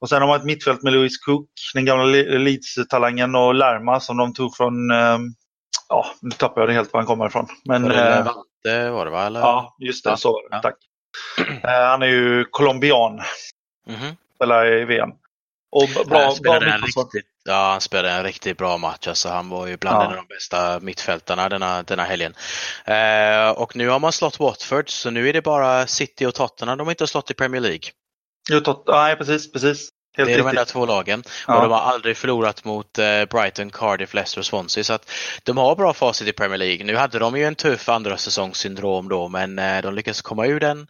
Och sen har man ett mittfält med Lewis Cook, den gamla Le- Leeds-talangen och Lerma som de tog från eh, Ja, nu tappar jag det helt var han kommer ifrån. Men, Levante var det va? Eller? ja, just det. Ja. Så det. Ja. Tack. Eh, han är ju colombian, Mhm. spelar i VM. Och b- han, bra, bra spelade en riktigt, ja, han spelade en riktigt bra match. Alltså, han var ju bland Ja. en av de bästa mittfältarna denna, denna helgen. Eh, och nu har man slått Watford, så nu är det bara City och Tottenham de inte har slått i Premier League. Jo, tot- Nej, precis. precis. Helt det är de riktigt. enda två lagen. Ja. Och de har aldrig förlorat mot eh, Brighton, Cardiff, Leicester och Swansea. Så att de har bra facit i Premier League. Nu hade de ju en tuff andra säsongssyndrom då, men eh, de lyckas komma ur den.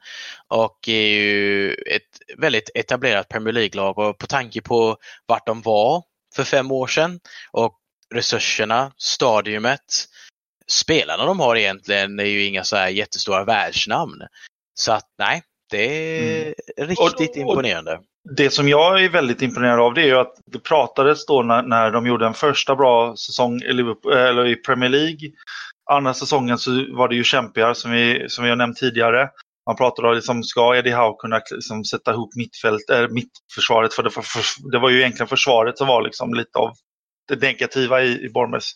Och är ju ett väldigt etablerat Premier League-lag. Och på tanke på vart de var för fem år sedan och resurserna, stadiumet, spelarna de har egentligen är ju inga så här jättestora världsnamn. Så att nej, det är riktigt Mm. Och- och- imponerande. Det som jag är väldigt imponerad av det är ju att det pratades då när, när de gjorde en första bra säsong i, eh, eller i Premier League. Andra säsongen så var det ju kämpigare som vi, som vi har nämnt tidigare. Man pratade om liksom, ska Eddie Howe kunna liksom, sätta ihop mittfält, äh, mittförsvaret? För det, för, för, det var ju egentligen försvaret som var liksom lite av det negativa i, i Bournemouth.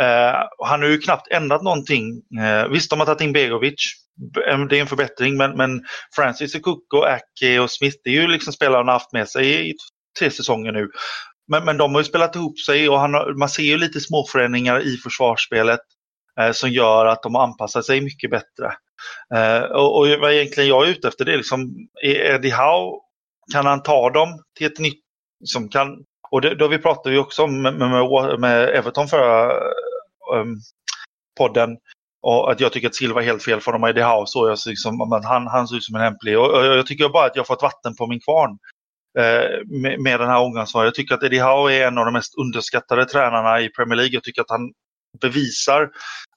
Eh, han har ju knappt ändrat någonting. Eh, visst, de har tagit in Begovic. Det är en förbättring, men, men Francis och Cook och och Smith, det är ju liksom spelare han har haft med sig i tre säsonger nu. Men, men de har ju spelat ihop sig och han har, man ser ju lite småförändringar i försvarsspelet eh, som gör att de anpassar sig mycket bättre. Eh, och, och vad egentligen jag är ute efter det är liksom, är Eddie Howe, kan han ta dem till ett nytt, som kan, och det, då vi pratade ju också om med, med, med Everton förra um, podden, och att jag tycker att Silva är helt fel för dem i Eddie Howe så jag liksom, men han, han ser ut som en lämplig. Och, och jag tycker bara att jag har fått vatten på min kvarn eh, med, med den här omgången. Jag tycker att Eddie Howe är en av de mest underskattade tränarna i Premier League. Jag tycker att han bevisar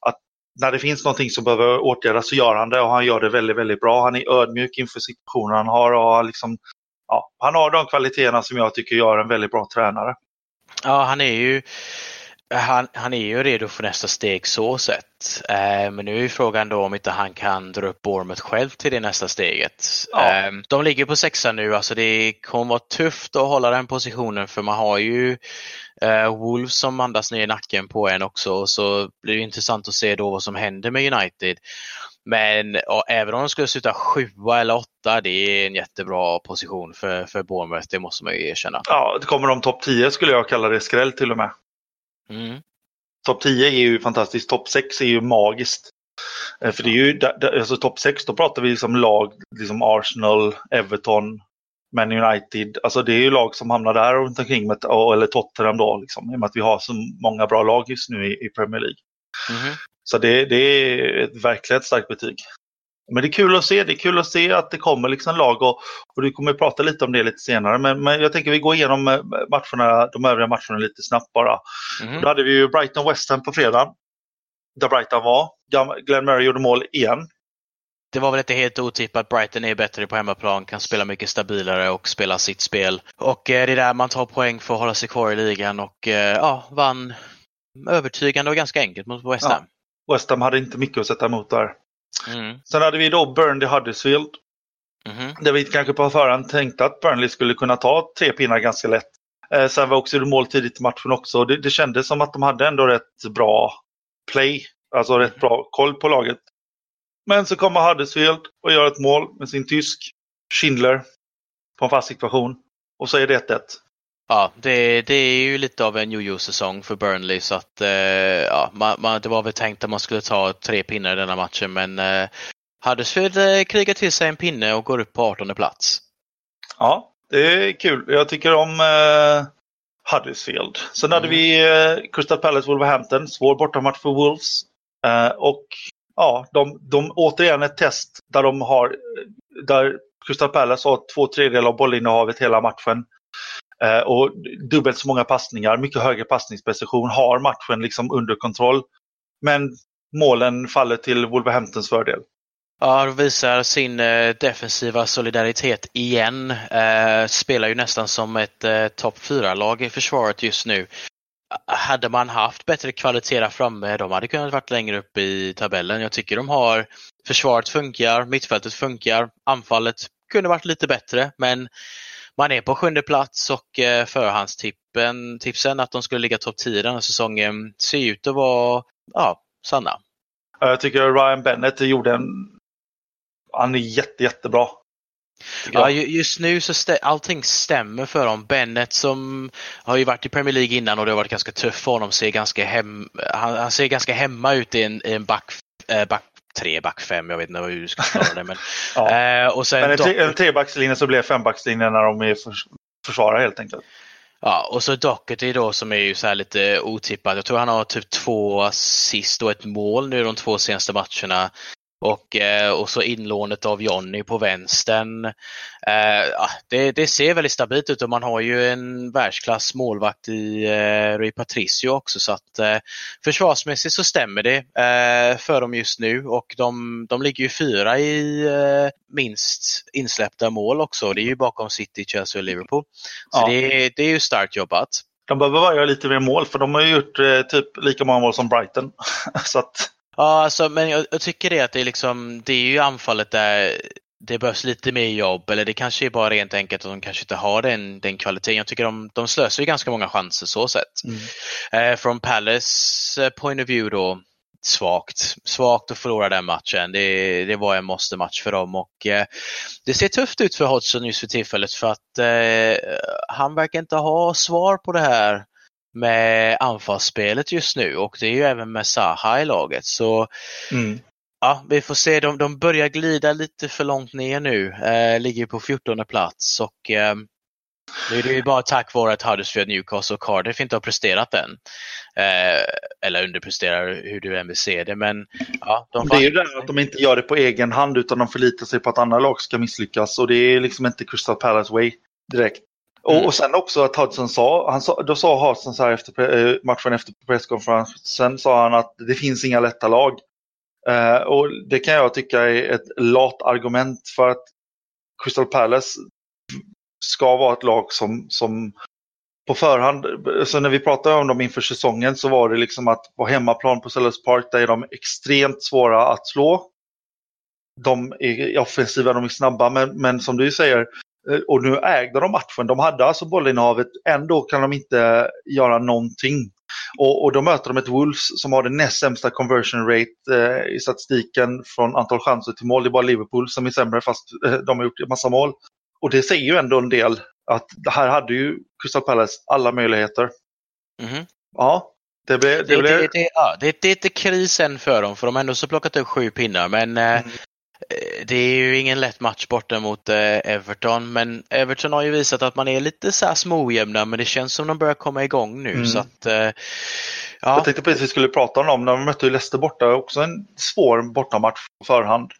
att när det finns någonting som behöver åtgärdas så gör han det och han gör det väldigt, väldigt bra. Han är ödmjuk inför situationen han har och har liksom, ja, han har de kvaliteterna som jag tycker gör en väldigt bra tränare. Ja, han är ju han, han är ju redo för nästa steg så sett. Eh, men nu är ju frågan då om inte han kan dra upp Bournemouth själv till det nästa steget. Ja. Eh, de ligger på sexa nu, alltså det kommer vara tufft att hålla den positionen för man har ju eh, Wolves som andas ner i nacken på en också. Och så blir det intressant att se då vad som händer med United. Men ja, även om de skulle sluta sjua eller åtta, det är en jättebra position för, för Bournemouth, det måste man ju erkänna. Ja, det kommer de topp 10 skulle jag kalla det skräll till och med. Mm. Topp 10 är ju fantastiskt, topp 6 är ju magiskt. Eh, För det är ju, alltså topp 6 då pratar vi liksom lag, liksom Arsenal, Everton, Man United. Alltså det är ju lag som hamnar där runt omkring, med, eller Tottenham då, liksom, i och med att vi har så många bra lag just nu i, i Premier League. Mhm. Så det, det är ett verkligen ett starkt betyg. Men det är kul att se. Det är kul att se att det kommer liksom lag och, och du kommer prata lite om det lite senare. Men, men jag tänker vi går igenom eh, matcherna, de övriga matcherna lite snabbt bara. Mhm. Då hade vi ju Brighton West Ham på fredag. Där Brighton var. Glenn Murray gjorde mål igen. Det var väl inte helt otippat. Brighton är bättre på hemmaplan, kan spela mycket stabilare och spela sitt spel. Och eh, det är där man tar poäng för att hålla sig kvar i ligan och eh, ja, vann övertygande och ganska enkelt mot West Ham. West Ham hade inte mycket att sätta emot där. Mm. Sen hade vi då Burnley Huddersfield. Mhm. Där vi kanske på förhand tänkte att Burnley skulle kunna ta tre pinnar ganska lätt. Eh, sen var också det mål tidigt i matchen också. Det, det kändes som att de hade ändå rätt bra play. Alltså rätt bra koll på laget. Men så kommer Huddersfield och gör ett mål med sin tysk Schindler på en fast situation. Och så är det 1-1. Ja, det, det är ju lite av en jojo-säsong för Burnley så att eh, ja, man, man, det var väl tänkt att man skulle ta tre pinnar i denna matchen men eh, Huddersfield eh, krigar till sig en pinne och går upp på 18 plats. Ja, det är kul. Jag tycker om eh, Huddersfield. Sen hade vi eh, Crystal Palace Wolverhampton, svår bortamatch för Wolves. Eh, och ja, de, de återigen ett test där de har där Crystal Palace har två tredjedelar av bollinnehavet hela matchen. Eh, och dubbelt så många passningar, mycket högre passningsprecision, har matchen liksom under kontroll. Men målen faller till Wolverhamptons fördel. Ja, de visar sin eh, defensiva solidaritet igen. Eh, spelar ju nästan som ett eh, topp 4-lag i försvaret just nu. Hade man haft bättre kvalitet där framme, de hade kunnat varit längre upp i tabellen. Jag tycker de har Försvaret funkar, mittfältet funkar, anfallet kunde varit lite bättre men man är på sjunde plats och eh, förhandstippen, tipsen att de skulle ligga topp 10 den här säsongen ser ut att vara ja, sanna. Jag tycker Ryan Bennett gjorde en... Han är jätte, jättebra. Ja, ju- just nu så stä- allting stämmer för dem. Bennett som har ju varit i Premier League innan och det har varit ganska tufft för honom. Ser ganska hem, han, han ser ganska hemma ut i en, i en back, eh, back tre, back fem. Jag vet inte hur du ska förklara det. Men, Ja. eh, och sen Men en, tre, en trebackslinje så blir det fembackslinje när de är förs försvarare helt enkelt. Ja, och så Doherty då som är ju så här lite otippat. Jag tror han har typ två assist och ett mål nu de två senaste matcherna. Och, eh, och så inlånet av Jonny på vänstern. Eh, det, det ser väldigt stabilt ut och man har ju en världsklass målvakt i eh, Rui Patricio också så att eh, försvarsmässigt så stämmer det eh, för dem just nu och de, de ligger ju fyra i eh, minst insläppta mål också. Det är ju bakom City, Chelsea och Liverpool. Så Ja. det, det är ju starkt jobbat. De behöver bara göra lite mer mål för de har ju gjort eh, typ lika många mål som Brighton. så att, Ja, alltså, men jag, jag tycker det att det är liksom, det är ju anfallet där det behövs lite mer jobb eller det kanske är bara rent enkelt att de kanske inte har den, den kvaliteten. Jag tycker de, de slösar ju ganska många chanser så sett. Eh, från Palace eh, point of view då, svagt. Svagt att förlora den matchen. Det, det var en måste-match för dem och eh, det ser tufft ut för Hodgson just för tillfället för att eh, han verkar inte ha svar på det här med anfallsspelet just nu och det är ju även med Zaha i laget. Så mm. ja, vi får se. De, de börjar glida lite för långt ner nu. Eh, ligger på 14 plats och eh, nu är det ju bara tack vare att Huddersfield, Newcastle och Cardiff inte har presterat än. Eh, eller underpresterar hur du än vill se det. Men ja, de Det är ju det att de inte gör det på egen hand utan de förlitar sig på att andra lag ska misslyckas och det är liksom inte Crystal Palace way direkt. Och, och sen också att Hudson sa, han sa då sa Hudson så här efter eh, matchen efter presskonferensen sa han att det finns inga lätta lag. Eh, och det kan jag tycka är ett lat argument för att Crystal Palace ska vara ett lag som, som på förhand, så när vi pratade om dem inför säsongen så var det liksom att på hemmaplan på Sellers Park där är de extremt svåra att slå. De är offensiva, de är snabba, men, men som du säger, och nu ägde de matchen. De hade alltså bollinnehavet, ändå kan de inte göra någonting. Och, och då möter de ett Wolves som har den näst sämsta conversion rate eh, i statistiken från antal chanser till mål. Det är bara Liverpool som är sämre fast eh, de har gjort en massa mål. Och det säger ju ändå en del att det här hade ju Crystal Palace alla möjligheter. Mhm. Ja, det blev... Det Det, blev det, det, ja, det, det är inte krisen för dem för de har ändå så plockat upp sju pinnar men eh, Mm. eh, det är ju ingen lätt match borta mot eh, Everton men Everton har ju visat att man är lite så här småojämna men det känns som de börjar komma igång nu Mm. så att eh, Ja. Jag tänkte precis att vi skulle prata om dem. När de mötte Leicester borta, också en svår bortamatch på förhand.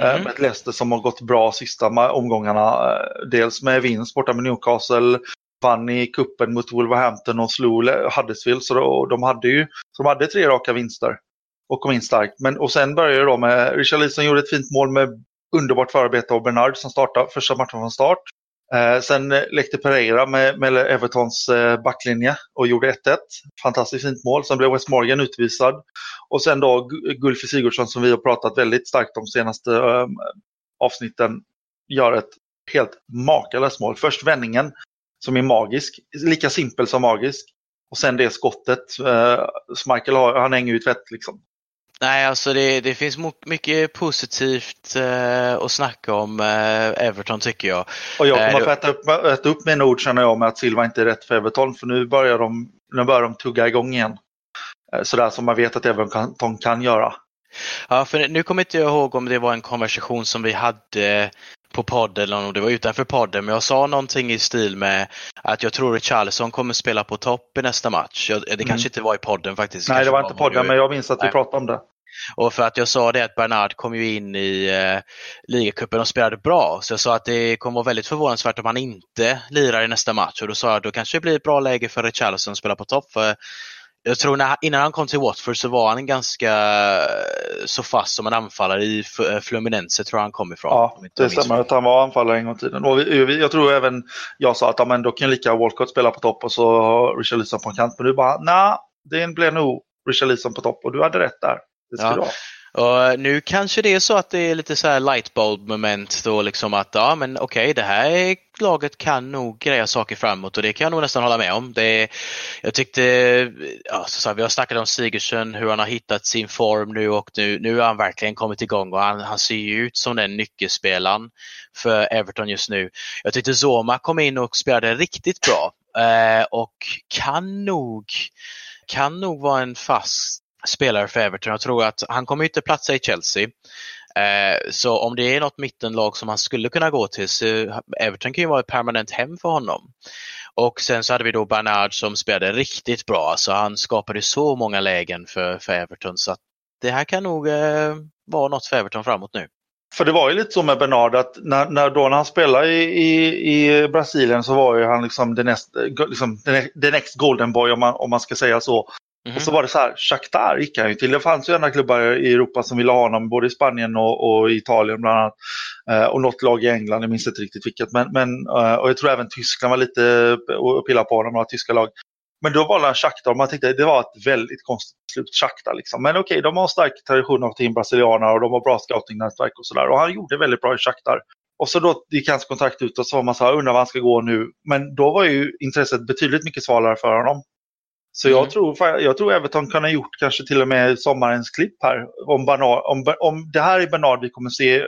Mm. Med ett Leicester som har gått bra sista omgångarna. Dels med vinst borta med Newcastle, vann i kuppen mot Wolverhampton och slog Huddersfield. Så de hade ju så de hade tre raka vinster och kom in starkt. Men, och sen började det då med, Richard Leeson gjorde ett fint mål med underbart förarbete av Bernard som startade första matchen från start. Eh, sen eh, lekte Pereira med, med Evertons eh, backlinje och gjorde 1-1. Fantastiskt fint mål. Sen blev West Morgan utvisad. Och sen då Gulfi Sigurdsson som vi har pratat väldigt starkt om senaste eh, avsnitten gör ett helt makalöst mål. Först vändningen som är magisk, lika simpel som magisk. Och sen det skottet. Eh, Michael har, han hänger ju i tvätt liksom. Nej, alltså det, det finns mycket positivt eh, att snacka om eh, Everton tycker jag. Och jag kommer eh, att äta upp, äta upp mina ord känner jag med att Silva inte är rätt för Everton för nu börjar de, nu börjar de tugga igång igen. Eh, sådär som man vet att Everton kan, kan göra. Ja, för nu kommer inte jag ihåg om det var en konversation som vi hade på podden eller om det var utanför podden, men jag sa någonting i stil med att jag tror Richarlison kommer spela på topp i nästa match. Jag, det mm. kanske inte var i podden faktiskt. Nej, det var inte podden, men jag minns att vi pratade om det. Och för att jag sa det att Bernard kom ju in i eh, ligacupen och spelade bra, så jag sa att det kommer vara väldigt förvånansvärt om han inte lirar i nästa match och då sa jag att då kanske det blir ett bra läge för Richarlison att spela på topp. För jag tror när, innan han kom till Watford så var han ganska eh, så fast som en anfallare i eh, Fluminense tror jag han kom ifrån. Ja, det stämmer att han var anfallare en gång i tiden. Och vi, jag tror även jag sa att ja, men då kan lika Walcott spela på topp och så Richard Leeson på en kant. Men du bara, nej, det blev nog Richard Leeson på topp och du hade rätt där. Det ska ja. Och nu kanske det är så att det är lite så här lightbulb moment då liksom att ja men okej okay, det här laget kan nog greja saker framåt och det kan jag nog nästan hålla med om. Det, jag tyckte, ja, så så här, vi har snackat om Sigurdsson, hur han har hittat sin form nu och nu, nu har han verkligen kommit igång och han, han ser ju ut som den nyckelspelaren för Everton just nu. Jag tyckte Zoma kom in och spelade riktigt bra eh, och kan nog kan nog vara en fast spelare för Everton. Jag tror att han kommer inte platsa i Chelsea. Eh, så om det är något mittenlag som han skulle kunna gå till så Everton kan ju vara ett permanent hem för honom. Och sen så hade vi då Bernard som spelade riktigt bra, så han skapade så många lägen för, för Everton så att det här kan nog eh, vara något för Everton framåt nu. För det var ju lite så med Bernard att när, när, då när han spelade i, i, i Brasilien så var ju han liksom the next, liksom the next golden boy om man, om man ska säga så. Mm. Och så var det så här, Shakhtar gick han ju till. Det fanns ju andra klubbar i Europa som ville ha honom, både i Spanien och, och Italien bland annat. Eh, och något lag i England, jag minns inte riktigt vilket. Men, men, eh, och jag tror även Tyskland var lite och pillade på honom, några tyska lag. Men då valde han Shakhtar och man tänkte det var ett väldigt konstigt beslut, Shakhtar. Liksom. Men okej, okay, de har stark tradition av team brasilianer och de har bra scoutingnätverk och sådär. Och han gjorde väldigt bra i Shakhtar. Och så då gick hans kontrakt ut och så var man så här, undrar var han ska gå nu. Men då var ju intresset betydligt mycket svalare för honom. Så jag, mm. tror, jag tror Everton kan ha gjort kanske till och med sommarens klipp här. Om, Bernard, om, om det här är Bernard vi kommer se eh,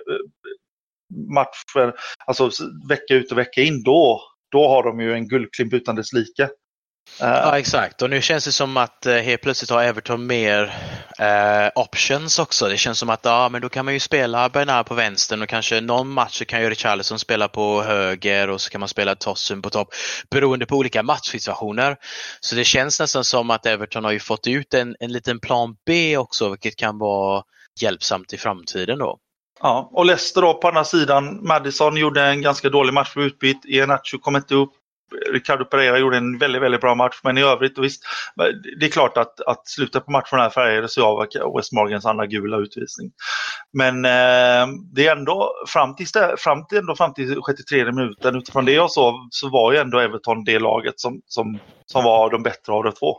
matcher, alltså vecka ut och vecka in, då, då har de ju en guldklimp utan dess like. Ja exakt och nu känns det som att eh, helt plötsligt har Everton mer eh, options också. Det känns som att ja, men då kan man ju spela Bernard på vänstern och kanske någon match så kan ju Richarlison spela på höger och så kan man spela Tossen på topp beroende på olika matchsituationer. Så det känns nästan som att Everton har ju fått ut en, en liten plan B också vilket kan vara hjälpsamt i framtiden då. Ja, och Leicester då på andra sidan. Madison gjorde en ganska dålig match för utbyt. Iheanacho kom inte upp. Ricardo Pereira gjorde en väldigt, väldigt bra match, men i övrigt, visst, det är klart att, att slutet på matchen här färgades av West Morgans andra gula utvisning. Men eh, det är ändå fram till, fram till, ändå, fram till 63 minuten, utifrån det jag såg, så var ju ändå Everton det laget som, som, som var de bättre av de två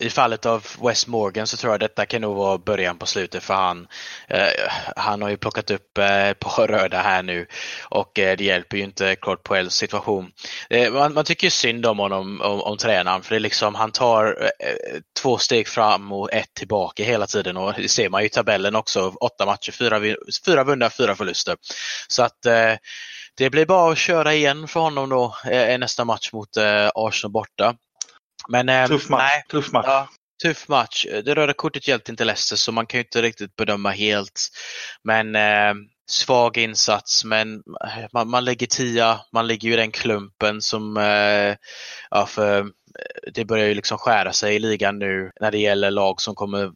i fallet av West Morgan så tror jag detta kan nog vara början på slutet för han. Eh, han har ju plockat upp eh, ett par röda här nu och eh, det hjälper ju inte Claude Poels situation. Eh, man, man, tycker synd om honom, om, om tränaren, för det är liksom, han tar eh, två steg fram och ett tillbaka hela tiden och det ser man ju i tabellen också. Åtta matcher, fyra, fyra vunna, fyra förluster. Så att eh, det blir bara att köra igen för honom då eh, nästa match mot eh, Arsenal borta. Men, eh, tuff match. Nej, tuff match. Ja, tuff match. Det röda kortet hjälpte inte Leicester så man kan ju inte riktigt bedöma helt. Men eh, svag insats men man, man lägger tia, man ligger ju i den klumpen som, eh, ja för det börjar ju liksom skära sig i ligan nu när det gäller lag som kommer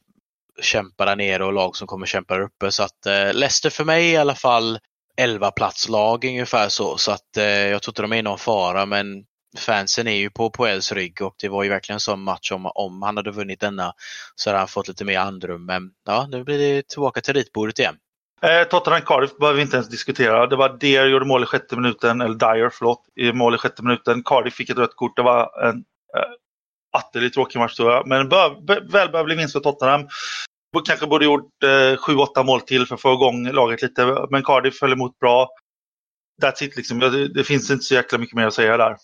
kämpa där nere och lag som kommer kämpa där uppe. Så att eh, Leicester för mig i alla fall 11 platslag ungefär så. Så att eh, jag tror inte de är någon fara men fansen är ju på Poels rygg och det var ju verkligen en sån match om, om han hade vunnit denna så hade han fått lite mer andrum. Men ja, nu blir det tillbaka till ritbordet igen. Eh, Tottenham Cardiff behöver vi inte ens diskutera. Det var Deer gjorde mål i sjätte minuten, eller Dyer, förlåt, i mål i sjätte minuten. Cardiff fick ett rött kort. Det var en eh, atterligt tråkig match tror jag. Men välbehövlig vinst för Tottenham. Kanske borde gjort eh, 7-8 mål till för att få igång laget lite. Men Cardiff höll emot bra. That's it liksom. Det, det finns inte så jäkla mycket mer att säga där.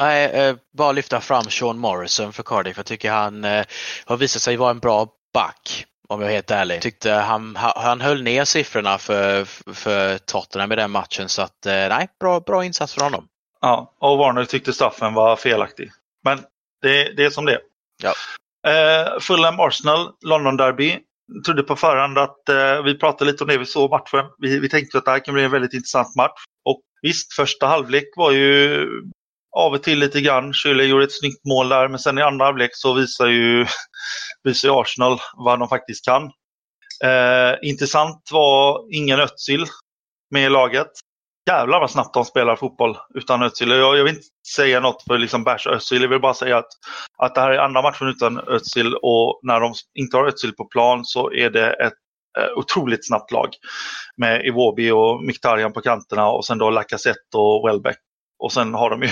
Nej, eh, bara lyfta fram Sean Morrison för Cardiff. Jag tycker han eh, har visat sig vara en bra back. Om jag är helt ärlig. Tyckte han, han höll ner siffrorna för, för Tottenham i den matchen så att eh, nej, bra, bra insats från honom. Ja, och Warner tyckte straffen var felaktig. Men det, det är som det är. Ja. Eh, Fulham Arsenal, London Derby. Trodde på förhand att eh, vi pratade lite om det vi såg matchen. Vi, vi tänkte att det här kan bli en väldigt intressant match. Och visst, första halvlek var ju av och till lite grann. Schüller gjorde ett snyggt mål där, men sen i andra halvlek så visar ju, visar Arsenal vad de faktiskt kan. Eh, intressant var ingen Özil med i laget. Jävlar vad snabbt de spelar fotboll utan Özil. Jag, jag vill inte säga något för liksom bärs Özil. Jag vill bara säga att, att det här är andra matchen utan Özil och när de inte har Özil på plan så är det ett eh, otroligt snabbt lag. Med Iwobi och Mkhitaryan på kanterna och sen då Lacazette och Welbeck. Och sen har de ju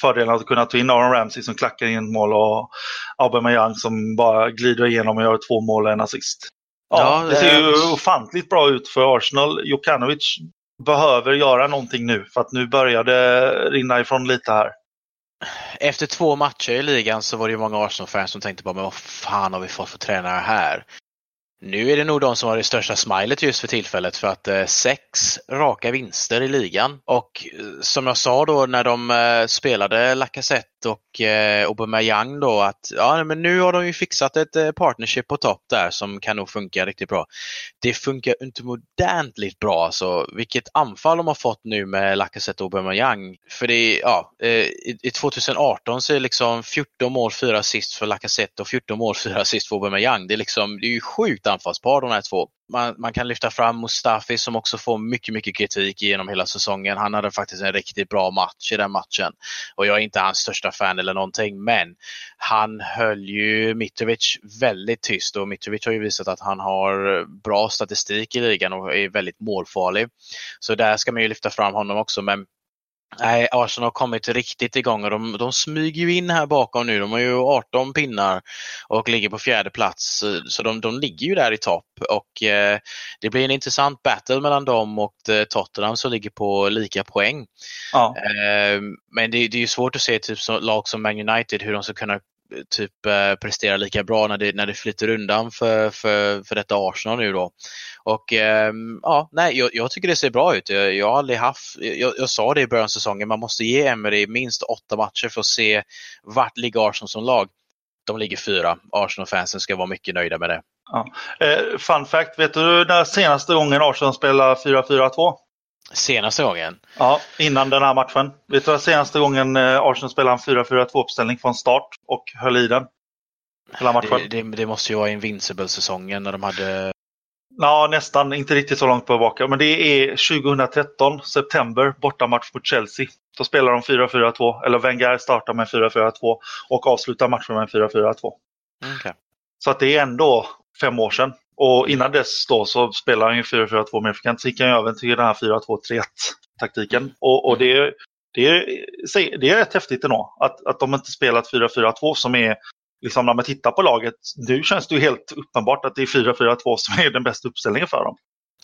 fördelen att kunna ta in Aaron Ramsey som klackar in mål och Aubameyang som bara glider igenom och gör två mål och en assist. Ja, ja det ser ju ofantligt bra ut för Arsenal. Jokanovic behöver göra någonting nu för att nu börjar det rinna ifrån lite här. Efter två matcher i ligan så var det ju många Arsenal-fans som tänkte på men vad fan har vi fått för tränare här? Nu är det nog de som har det största smilet just för tillfället för att eh, sex raka vinster i ligan. Och eh, som jag sa då när de eh, spelade Lacazette och Aubameyang då att ja, men nu har de ju fixat ett partnership på topp där som kan nog funka riktigt bra. Det funkar utomordentligt bra alltså. Vilket anfall de har fått nu med Lacazette och Aubameyang. För det är, ja, i, i 2018 så är det liksom 14 mål, 4 assist för Lacazette och 14 mål, 4 assist för Aubameyang. Det är liksom, det är ju sjukt anfallspar de här två man, man, kan lyfta fram Mustafi som också får mycket, mycket kritik genom hela säsongen. Han hade faktiskt en riktigt bra match i den matchen. Och jag är inte hans största fan eller någonting, men han höll ju Mitrovic väldigt tyst och Mitrovic har ju visat att han har bra statistik i ligan och är väldigt målfarlig. Så där ska man ju lyfta fram honom också, men Nej, Arsenal har kommit riktigt igång och de, de smyger ju in här bakom nu. De har ju 18 pinnar och ligger på fjärde plats. Så de, de ligger ju där i topp och eh, det blir en intressant battle mellan dem och eh, Tottenham som ligger på lika poäng. Ja. Eh, men det, det är ju svårt att se typ lag som Man United hur de ska kunna typ eh, presterar lika bra när det, när det flyter undan för, för, för detta Arsenal nu då. Och eh, ja, nej, jag, jag, tycker det ser bra ut. Jag, jag har aldrig haft, jag, jag, sa det i början av säsongen, man måste ge Emery minst åtta matcher för att se vart ligger Arsenal som lag. De ligger fyra. Arsenal-fansen ska vara mycket nöjda med det. Ja. Eh, fun fact, vet du när senaste gången Arsenal spelade 4-4-2? Senaste gången? Ja, innan den här matchen. Vet du senaste gången eh, Arsenal spelade en 4-4-2-uppställning från start och höll i den? Hela matchen. Det, det, det måste ju vara Invincible-säsongen när de hade... Ja, nästan. Inte riktigt så långt tillbaka. Men det är 2013, september, bortamatch mot Chelsea. Då spelar de 4-4-2, eller Wenger startar med 4-4-2 och avslutar matchen med 4-4-2. Okay. Så att det är ändå fem år sedan. Och innan dess då så spelade han ju 4-4-2 med frekvent. Så gick han över till den här 4-2-3-1 taktiken. Och, och det, det, är, det är rätt häftigt ändå. Att, att de inte spelat 4-4-2 som är Liksom när man tittar på laget, nu känns det ju helt uppenbart att det är 4-4-2 som är den bästa uppställningen för dem.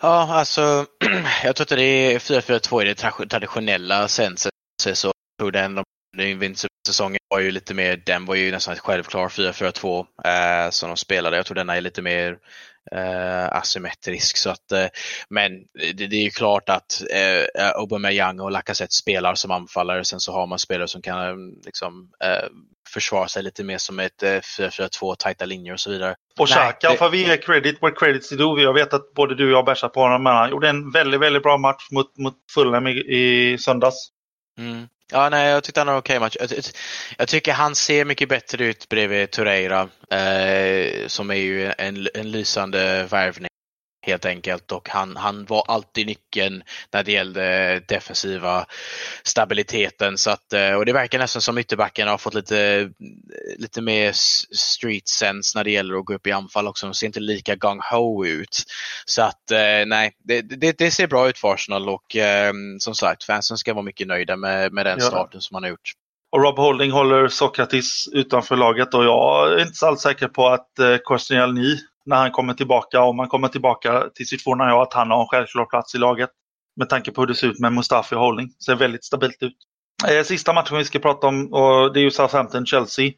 Ja, alltså jag tror inte det är 4-4-2 i det traditionella senset. Så jag tror den Invincible-säsongen var ju lite mer, den var ju nästan självklar 4-4-2 eh, som de spelade. Jag tror denna är lite mer eh, asymmetrisk. Så att, eh, men det, det, är ju klart att eh, Aubameyang och Lacazette spelar som anfallare. Sen så har man spelare som kan liksom, eh, försvara sig lite mer som ett 4-4-2, eh, tajta linjer och så vidare. Och Xhaka får vi ge credit where credit's due. Jag vet att både du och jag bärsar på honom, men han gjorde en väldigt, väldigt bra match mot, mot Fulham i, i söndags. Mm. Ja, nej, jag tyckte han var okej match. Jag, jag, tycker han ser mycket bättre ut bredvid Torreira, eh, som är ju en, en lysande värvning helt enkelt och han, han var alltid nyckeln när det gällde defensiva stabiliteten. Så att, eh, och det verkar nästan som ytterbacken har fått lite, lite mer street sense när det gäller att gå upp i anfall också. De ser inte lika gung-ho ut. Så att eh, nej, det, det, det, ser bra ut för Arsenal och eh, som sagt fansen ska vara mycket nöjda med, med den starten ja. som man har gjort. Och Rob Holding håller Sokratis utanför laget och jag är inte alls säker på att eh, Koscielny när han kommer tillbaka, om han kommer tillbaka till sitt forna jag, att han har en självklar plats i laget. Med tanke på hur det ser ut med Mustafi och Holding. Ser väldigt stabilt ut. Eh, sista matchen vi ska prata om och det är ju Southampton-Chelsea.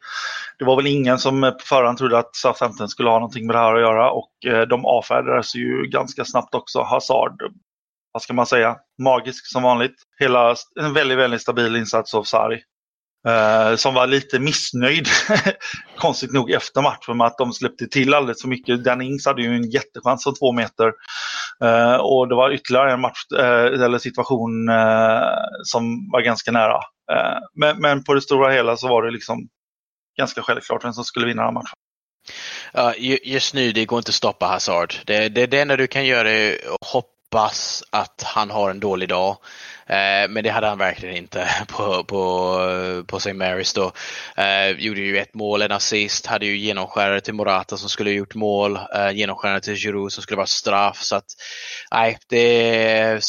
Det var väl ingen som på förhand trodde att Southampton skulle ha någonting med det här att göra och eh, de avfärdades ju ganska snabbt också. Hazard, vad ska man säga, magisk som vanligt. Hela, en väldigt, väldigt stabil insats av Sari. Uh, som var lite missnöjd, konstigt nog, efter matchen med att de släppte till alldeles för mycket. Danny Ings hade ju en jättechans från två meter. Uh, och det var ytterligare en match, uh, eller situation som var ganska nära. Men, men, på det stora hela så var det liksom ganska självklart vem som skulle vinna den matchen. Ja, just nu, det går inte att stoppa Hazard. Det, det, det enda du kan göra är att hoppa hoppas att han har en dålig dag. Eh, men det hade han verkligen inte på, på, på St. Marys då. Eh, gjorde ju ett mål, en assist, hade ju genomskärare till Morata som skulle gjort mål, eh, genomskärare till Giroud som skulle vara straff. Så att, nej, det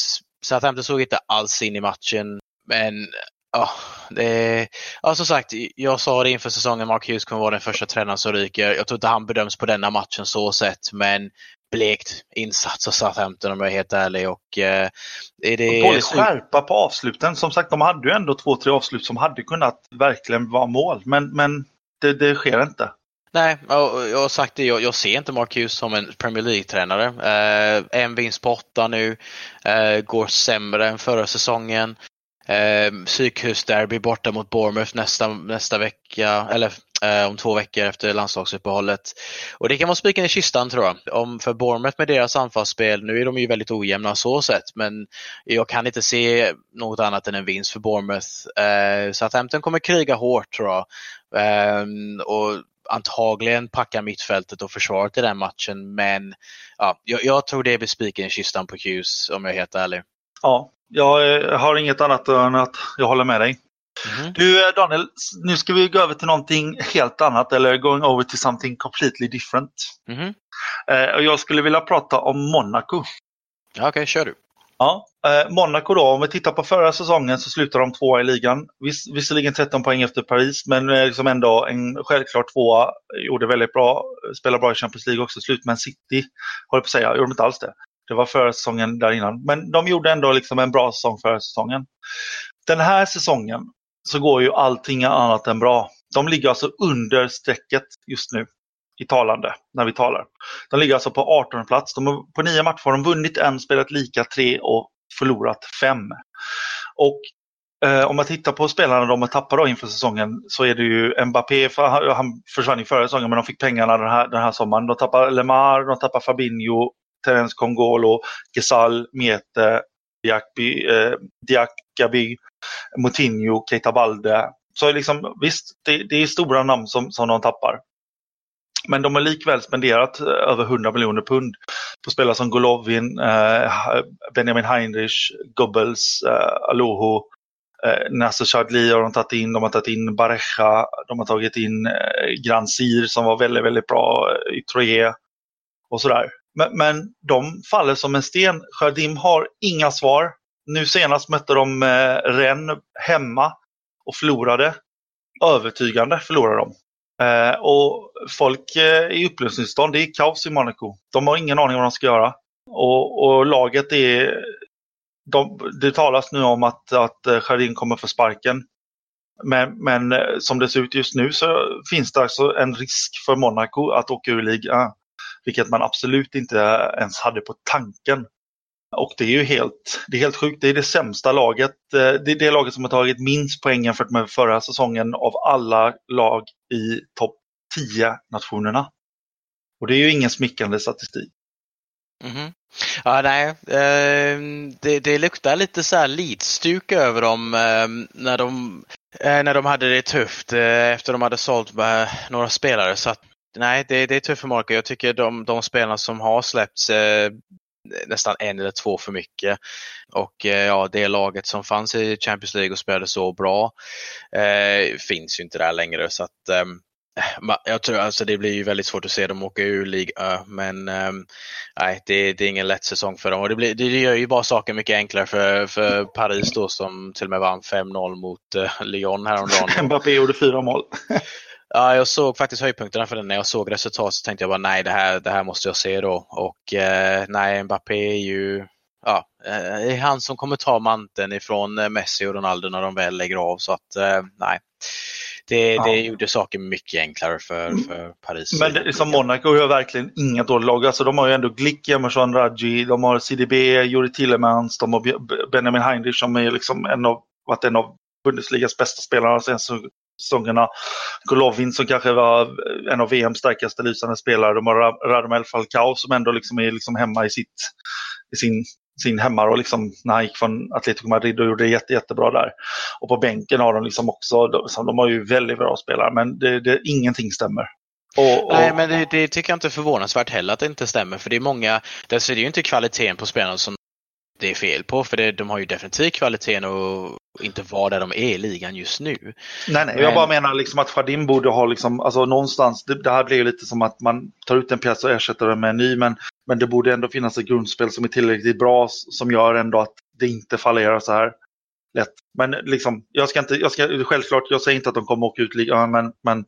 Southampton såg inte alls in i matchen. Men Ja, det, ja, som sagt, jag sa det inför säsongen, Mark Hughes kommer vara den första tränaren som ryker. Jag tror inte han bedöms på denna matchen så sett, men blekt insats av Southampton om jag är helt ärlig. Och, eh, är det... Dålig skärpa på avsluten. Som sagt, de hade ju ändå två, tre avslut som hade kunnat verkligen vara mål. Men, men det, det sker inte. Nej, jag har sagt det, jag, jag ser inte Mark Hughes som en Premier League-tränare. Eh, en vinst på åtta nu, eh, går sämre än förra säsongen. Eh, Psykhusderby borta mot Bournemouth nästa, nästa vecka, eller eh, om två veckor efter landslagsuppehållet. Och det kan vara spiken i kistan tror jag. Om för Bournemouth med deras anfallsspel, nu är de ju väldigt ojämna så sett, men jag kan inte se något annat än en vinst för Bournemouth. Eh, Southampton kommer kriga hårt tror jag. Eh, och antagligen packa mittfältet och försvaret i den matchen, men ja, jag, jag tror det blir spiken i kistan på Hughes om jag är helt ärlig. Ja, jag har inget annat än att jag håller med dig. Mm. Du eh, Daniel, nu ska vi gå över till någonting helt annat eller going over to something completely different. Mm. jag skulle vilja prata om Monaco. Okej, okay, kör du. Ja, Monaco då, om vi tittar på förra säsongen så slutade de tvåa i ligan. Viss, visserligen 13 poäng efter Paris, men liksom ändå en självklar tvåa. Gjorde väldigt bra, spelade bra i Champions League också. Slut med en City, håller på att säga, gjorde de inte alls det. Det var förra säsongen där innan. Men de gjorde ändå liksom en bra säsong förra säsongen. Den här säsongen så går ju allting annat än bra. De ligger alltså under strecket just nu i talande, när vi talar. De ligger alltså på 18 plats. De har, på nio matcher har de vunnit en, spelat lika tre och förlorat fem. Och eh, om man tittar på spelarna de har tappat då inför säsongen så är det ju Mbappé, för han försvann ju förra säsongen men de fick pengarna den här, den här sommaren. De tappar Lemar, de tappar Fabinho, Terence Kongolo, Gesal, Miete. Diakby, eh, Diakaby, Moutinho, Keita Balde. Så liksom, visst, det, det, är stora namn som, som de tappar. Men de har likväl spenderat eh, över 100 miljoner pund på spelare som Golovin, eh, Benjamin Heinrich, Goebbels, eh, Aloho, eh, Nasser Chadli har de tagit in, de har tagit in Barecha, de har tagit in eh, Sir som var väldigt, väldigt bra eh, i Troje och sådär. Men, men de faller som en sten. Jardim har inga svar. Nu senast mötte de eh, Rennes hemma och förlorade. Övertygande förlorade de. Eh, och folk eh, i upplösningstillstånd, det är kaos i Monaco. De har ingen aning vad de ska göra. Och, och laget är... De, det talas nu om att, att eh, Jardim kommer få sparken. Men, men eh, som det ser ut just nu så finns det alltså en risk för Monaco att åka ur ligan. Vilket man absolut inte ens hade på tanken. Och det är ju helt, det är helt sjukt. Det är det sämsta laget. Eh, det är det laget som har tagit minst poäng jämfört med förra säsongen av alla lag i topp 10-nationerna. Och det är ju ingen smickrande statistik. Mhm. Ja, nej. Eh, det, det luktar lite så här Leeds-stuk över dem eh, när, de, eh, när de hade det tufft eh, efter de hade sålt med några spelare. Så att, nej, det, det är tufft för Marco. Jag tycker de, de spelarna som har släppts eh, nästan en eller två för mycket. Och eh, ja, det laget som fanns i Champions League och spelade så bra eh, finns ju inte där längre. Så att, ehm, eh, jag tror alltså det blir ju väldigt svårt att se dem åka ur Liga men ehm, nej, det, det, är ingen lätt säsong för dem. Och det, blir, det gör ju bara saker mycket enklare för, för Paris då som till och med vann 5-0 mot eh, Lyon häromdagen. Mbappé gjorde fyra mål. ja, jag såg faktiskt höjdpunkterna för den. När jag såg resultatet så tänkte jag bara nej, det här, det här måste jag se då. Och uh, nej, Mbappé är ju ja, det är han som kommer ta manteln ifrån Messi och Ronaldo när de väl lägger av. Så att uh, nej det, ja. det gjorde saker mycket enklare för, mm. för Paris. Men det, som Monaco gör verkligen inga dåliga lag. Alltså, de har ju ändå Glick, Emerson, Raji, de har CDB, Juri Tillemans, de har Benjamin Heinrich som är liksom en av, varit en av Bundesligas bästa spelare de senaste säsongerna. Golovin som kanske var en av VMs starkaste lysande spelare. De har Radamel Falcao som ändå liksom är liksom hemma i, sitt, i sin sin hemmaroll liksom, när han gick från Atletico Madrid och gjorde det jätte, jättebra där. Och på bänken har de liksom också, de, liksom, de har ju väldigt bra spelare men det, det, ingenting stämmer. Och, och... Nej, men det, det, tycker jag inte är förvånansvärt heller att det inte stämmer. För det är många, där är det ju inte kvaliteten på spelarna som det är fel på. För det, de har ju definitivt kvaliteten och inte vara där de är i ligan just nu. Nej, nej, men... jag bara menar liksom att Shadim borde ha liksom, alltså någonstans, det, det här blir ju lite som att man tar ut en pjäs och ersätter den med en ny, men, men det borde ändå finnas ett grundspel som är tillräckligt bra som gör ändå att det inte fallerar så här lätt. Men liksom, jag ska inte, jag ska, självklart, jag säger inte att de kommer åka ut ligan, men, men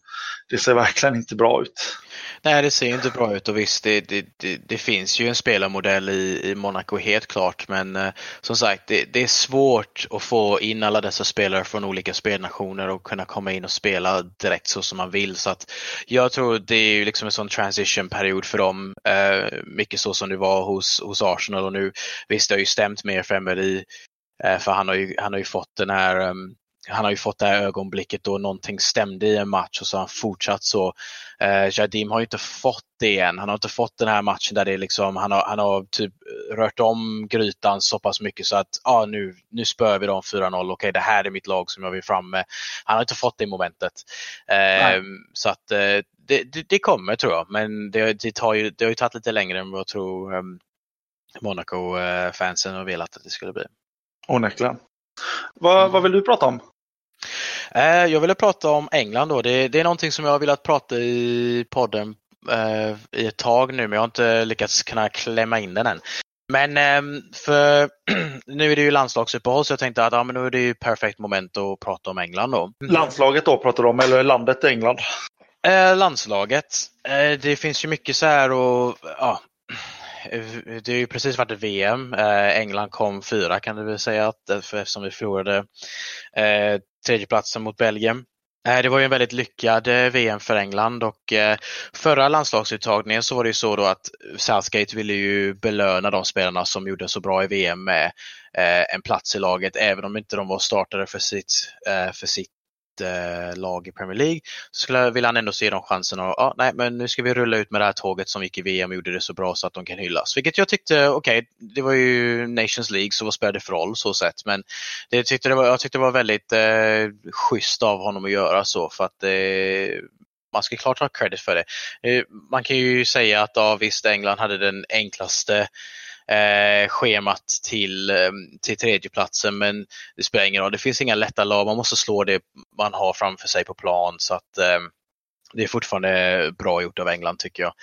det ser verkligen inte bra ut. Nej, det ser inte bra ut och visst, det, det, det, det finns ju en spelarmodell i, i Monaco helt klart, men eh, som sagt, det, är svårt att få in alla dessa spelare från olika spelnationer och kunna komma in och spela direkt så som man vill. Så att jag tror det är ju liksom en sån transition-period för dem, eh, mycket så som det var hos, hos Arsenal och nu, visst det har ju stämt mer för Emery för han har ju, han har ju fått den här ehm, han har ju fått det här ögonblicket då någonting stämde i en match och så har han fortsatt så. Eh, Jardim har ju inte fått det än. Han har inte fått den här matchen där det är liksom, han har, han har typ rört om grytan så pass mycket så att ah, nu, nu spör vi dem 4-0. Okej, okay, det här är mitt lag som jag vill fram med. Han har inte fått det momentet. Eh, så att eh, det, det, det, kommer tror jag, men det, det, tar ju, det har ju tagit lite längre än vad jag tror um, Monaco-fansen har velat att det skulle bli. Onekligen. Vad, mm. vad vill du prata om? Eh, jag ville prata om England då. Det, det är någonting som jag har velat prata i podden eh, i ett tag nu men jag har inte lyckats kunna klämma in den än. Men ehm, för nu är det ju landslagsuppehåll så jag tänkte att ja, men nu är det ju perfekt moment att prata om England då. Landslaget då pratar du om eller landet England? Eh, landslaget. Eh, det finns ju mycket så här och ja, Eh, det har ju precis varit VM. Eh, England kom fyra kan du väl säga att, eh, eftersom vi förlorade eh, tredjeplatsen mot Belgien. Eh, det var ju en väldigt lyckad VM för England och förra landslagsuttagningen så var det ju så då att Southgate ville ju belöna de spelarna som gjorde så bra i VM med en plats i laget även om inte de var startare för sitt, för sitt Eh, lag i Premier League så skulle, vill han ändå se de chanserna och ah, nej men nu ska vi rulla ut med det här tåget som gick i VM och gjorde det så bra så att de kan hyllas. Vilket jag tyckte, okej, okay, det var ju Nations League så vad spelade det för roll så sett men det tyckte det var, jag tyckte det var väldigt eh, schysst av honom att göra så för att eh, man ska klart ha credit för det. Eh, man kan ju säga att ja, visst England hade den enklaste eh, schemat till, eh, till tredjeplatsen men det spelar ingen roll. Det finns inga lätta lag. Man måste slå det man har framför sig på plan så att eh, det är fortfarande bra gjort av England tycker jag.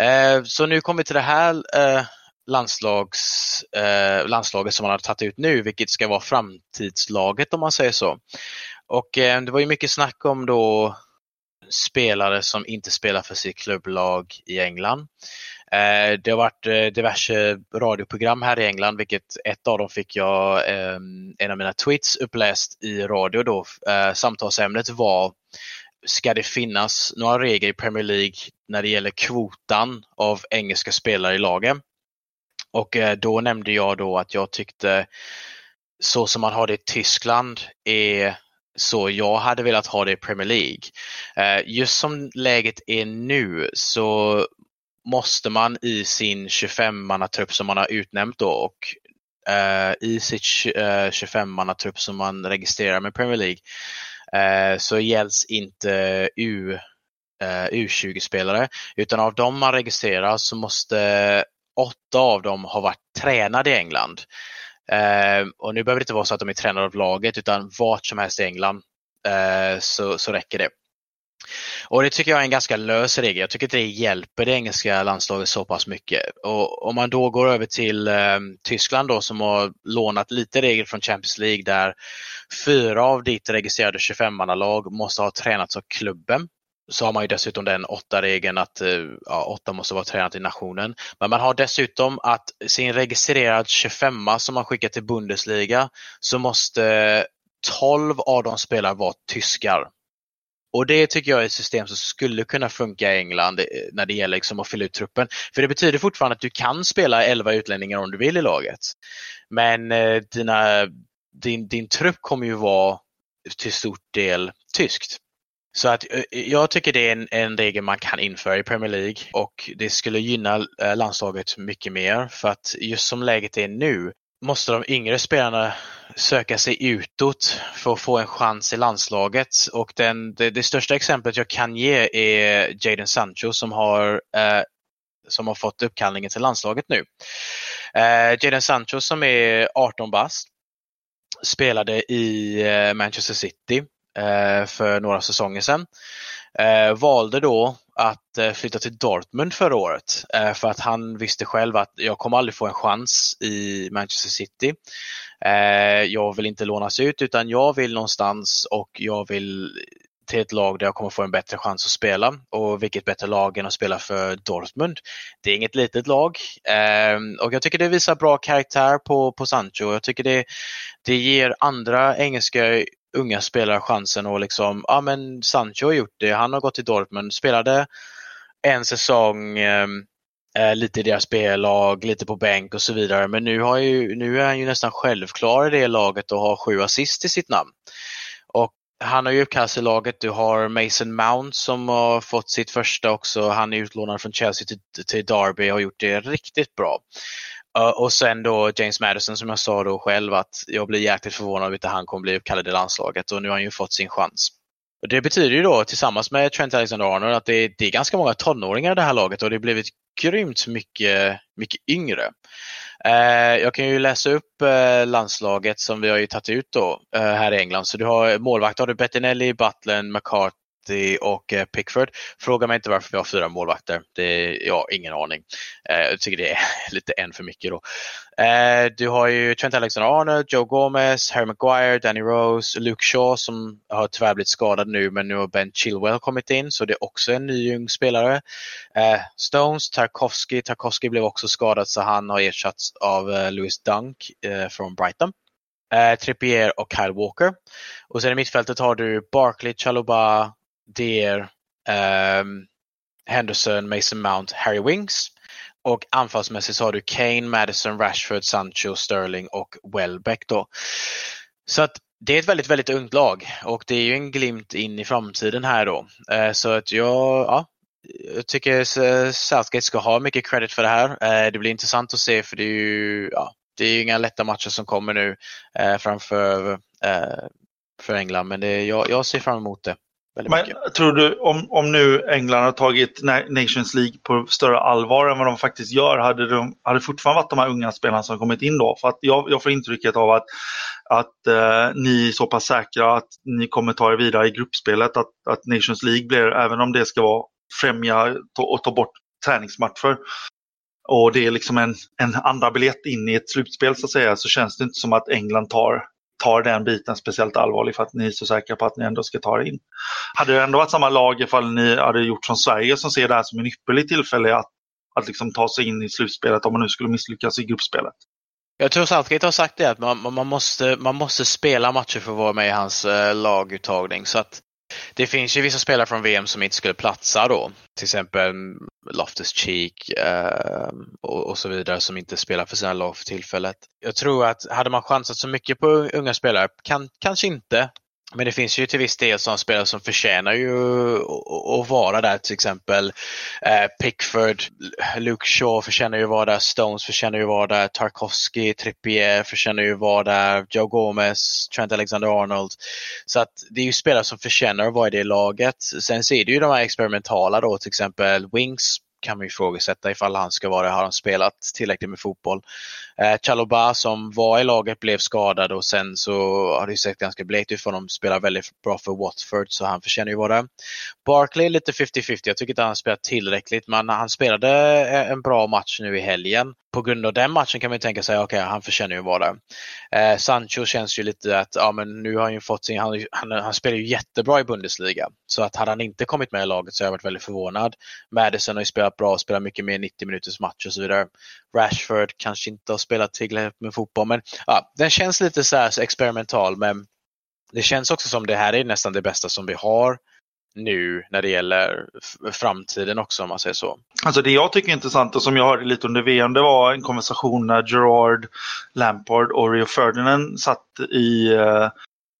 Eh, så nu kommer vi till det här eh, landslags, eh, landslaget som man har tagit ut nu, vilket ska vara framtidslaget om man säger så. Och eh, det var ju mycket snack om då spelare som inte spelar för sitt klubblag i England. Eh, det har varit eh, diverse radioprogram här i England, vilket ett av dem fick jag eh, en av mina tweets uppläst i radio då. Eh, samtalsämnet var Ska det finnas några regler i Premier League när det gäller kvotan av engelska spelare i lagen? Och eh, då nämnde jag då att jag tyckte så som man har det i Tyskland är så jag hade velat ha det i Premier League. Eh, just som läget är nu så måste man i sin 25-mannatrupp som man har utnämnt då och eh, i sitt eh, 25-mannatrupp som man registrerar med Premier League eh, så gälls inte U, eh, U20-spelare utan av dem man registrerar så måste åtta av dem ha varit tränade i England. Eh, och nu behöver det inte vara så att de är tränade av laget utan vart som helst i England eh, så, så räcker det. Och Det tycker jag är en ganska lös regel. Jag tycker inte det hjälper det engelska landslaget så pass mycket. Och Om man då går över till eh, Tyskland då som har lånat lite regler från Champions League där fyra av ditt registrerade 25-mannalag måste ha tränats av klubben så har man ju dessutom den åtta regeln att eh, ja, åtta måste vara tränat i nationen. Men man har dessutom att sin registrerad 25 som man skickar till Bundesliga så måste 12 av de spelare vara tyskar. Och det tycker jag är ett system som skulle kunna funka i England eh, när det gäller liksom att fylla ut truppen. För det betyder fortfarande att du kan spela 11 utlänningar om du vill i laget. Men eh, dina, din, din trupp kommer ju vara till stor del tyskt. Så att eh, jag tycker det är en, en regel man kan införa i Premier League och det skulle gynna eh, landslaget mycket mer för att just som läget är nu måste de yngre spelarna söka sig utåt för att få en chans i landslaget. Och den, det, det största exemplet jag kan ge är Jadon Sancho som har, eh, som har fått uppkallningen till landslaget nu. Eh, Jadon Sancho som är 18 bast spelade i eh, Manchester City Eh, för några säsonger sedan. Eh, valde då att eh, flytta till Dortmund förra året eh, för att han visste själv att jag kommer aldrig få en chans i Manchester City. Eh, jag vill inte lånas ut utan jag vill någonstans och jag vill till ett lag där jag kommer få en bättre chans att spela. Och vilket bättre lag än att spela för Dortmund. Det är inget litet lag ehm, och jag tycker det visar bra karaktär på, på Sancho. Jag tycker det, det ger andra engelska unga spelare chansen och liksom, ja men Sancho har gjort det, han har gått till Dortmund, spelade en säsong ehm, eh, lite i deras spellag, lite på bänk och så vidare. Men nu, har ju, nu är han ju nästan självklar i det laget och har sju assist i sitt namn. Och han har ju uppkast i laget. Du har Mason Mount som har fått sitt första också. Han är utlånad från Chelsea till, till Derby och har gjort det riktigt bra. Och sen då James Madison som jag sa då själv att jag blir jäkligt förvånad om inte han kommer bli uppkallad i landslaget och nu har han ju fått sin chans. Och det betyder ju då tillsammans med Trent Alexander-Arnold att det är, det är ganska många tonåringar i det här laget och det har blivit grymt mycket, mycket yngre. Eh, jag kan ju läsa upp eh, landslaget som vi har ju tagit ut då eh, här i England. Så du har målvakt har du Bettinelli, Butlen, McCart, och eh, Pickford. Fråga mig inte varför vi har fyra målvakter. Det, jag har ingen aning. Eh, jag tycker det är lite en för mycket då. Eh, du har ju Trent Alexander-Arnold, Joe Gomez, Harry Maguire, Danny Rose, Luke Shaw som har tyvärr blivit skadad nu men nu har Ben Chilwell kommit in så det är också en ny ung spelare. Eh, Stones, Tarkovsky. Tarkovsky blev också skadad så han har ersatts av eh, Louis Dunk från Brighton. Trippier och Kyle Walker. Och sen i mittfältet har du Barkley, Chaluba, Deer, um, ehm, Henderson, Mason Mount, Harry Winks. Och anfallsmässigt så har du Kane, Madison, Rashford, Sancho, Sterling och Welbeck. Då. Så att det är ett väldigt, väldigt ungt lag och det är ju en glimt in i framtiden här då. Eh, så att jag, ja, jag tycker Southgate ska ha mycket credit för det här. Eh, det blir intressant att se för det är ju, ja, det är inga lätta matcher som kommer nu eh, framför för England men det, jag, jag ser fram emot det. Men tror du, om, om nu England har tagit Nations League på större allvar än vad de faktiskt gör, hade de hade fortfarande varit de här unga spelarna som kommit in då? För att jag, jag får intrycket av att, att eh, ni är så pass säkra att ni kommer ta er vidare i gruppspelet, att, att Nations League blir, även om det ska vara främja och ta bort träningsmatcher, och det är liksom en, en andra biljett in i ett slutspel så att säga, så känns det inte som att England tar tar den biten speciellt allvarligt för att ni är så säkra på att ni ändå ska ta er in. Hade det ändå varit samma lag ifall ni hade gjort som Sverige som ser det här som en ypperlig tillfälle att, att liksom ta sig in i slutspelet om man nu skulle misslyckas i gruppspelet? Jag tror Saltgate har sagt det att man, man, måste, man måste spela matcher för att vara med i hans eh, laguttagning. Så att det finns ju vissa spelare från VM som inte skulle platsa då. Till exempel Loftus Cheek eh, och, och, så vidare som inte spelar för sina lag för tillfället. Jag tror att hade man chansat så mycket på unga spelare, kan, kanske inte. Men det finns ju till viss del sådana spelare som förtjänar ju att vara där. Till exempel eh, Pickford, Luke Shaw förtjänar ju att vara där, Stones förtjänar ju att vara där, Tarkovsky, Trippier förtjänar ju att vara där, Joe Gomez, Trent Alexander-Arnold. Så att det är ju spelare som förtjänar att vara i det laget. Sen ser det ju de här experimentala då, till exempel Wings kan man ifrågasätta ifall han ska vara det. Har han spelat tillräckligt med fotboll? Eh, Chaloba som var i laget blev skadad och sen så har det ju sett ganska blekt ut för honom. Spelar väldigt bra för Watford så han förtjänar ju vara det. Barkley lite 50-50. Jag tycker inte han spelat tillräckligt men han spelade eh, en bra match nu i helgen. På grund av den matchen kan man tänka sig, okej okay, han förtjänar ju vara där. Eh, Sancho känns ju lite att, ja men nu har han ju fått sin, han, han, han spelar ju jättebra i Bundesliga. Så att hade han inte kommit med i laget så har jag varit väldigt förvånad. Madison har ju spelat bra, spelat mycket mer 90 minuters match och så vidare. Rashford kanske inte har spelat tillräckligt med fotboll men ja, den känns lite så här experimental men det känns också som det här är nästan det bästa som vi har nu när det gäller framtiden också om man säger så. Alltså det jag tycker är intressant och som jag hörde lite under VM det var en konversation när Gerard, Lampard och Rio Ferdinand satt i, eh,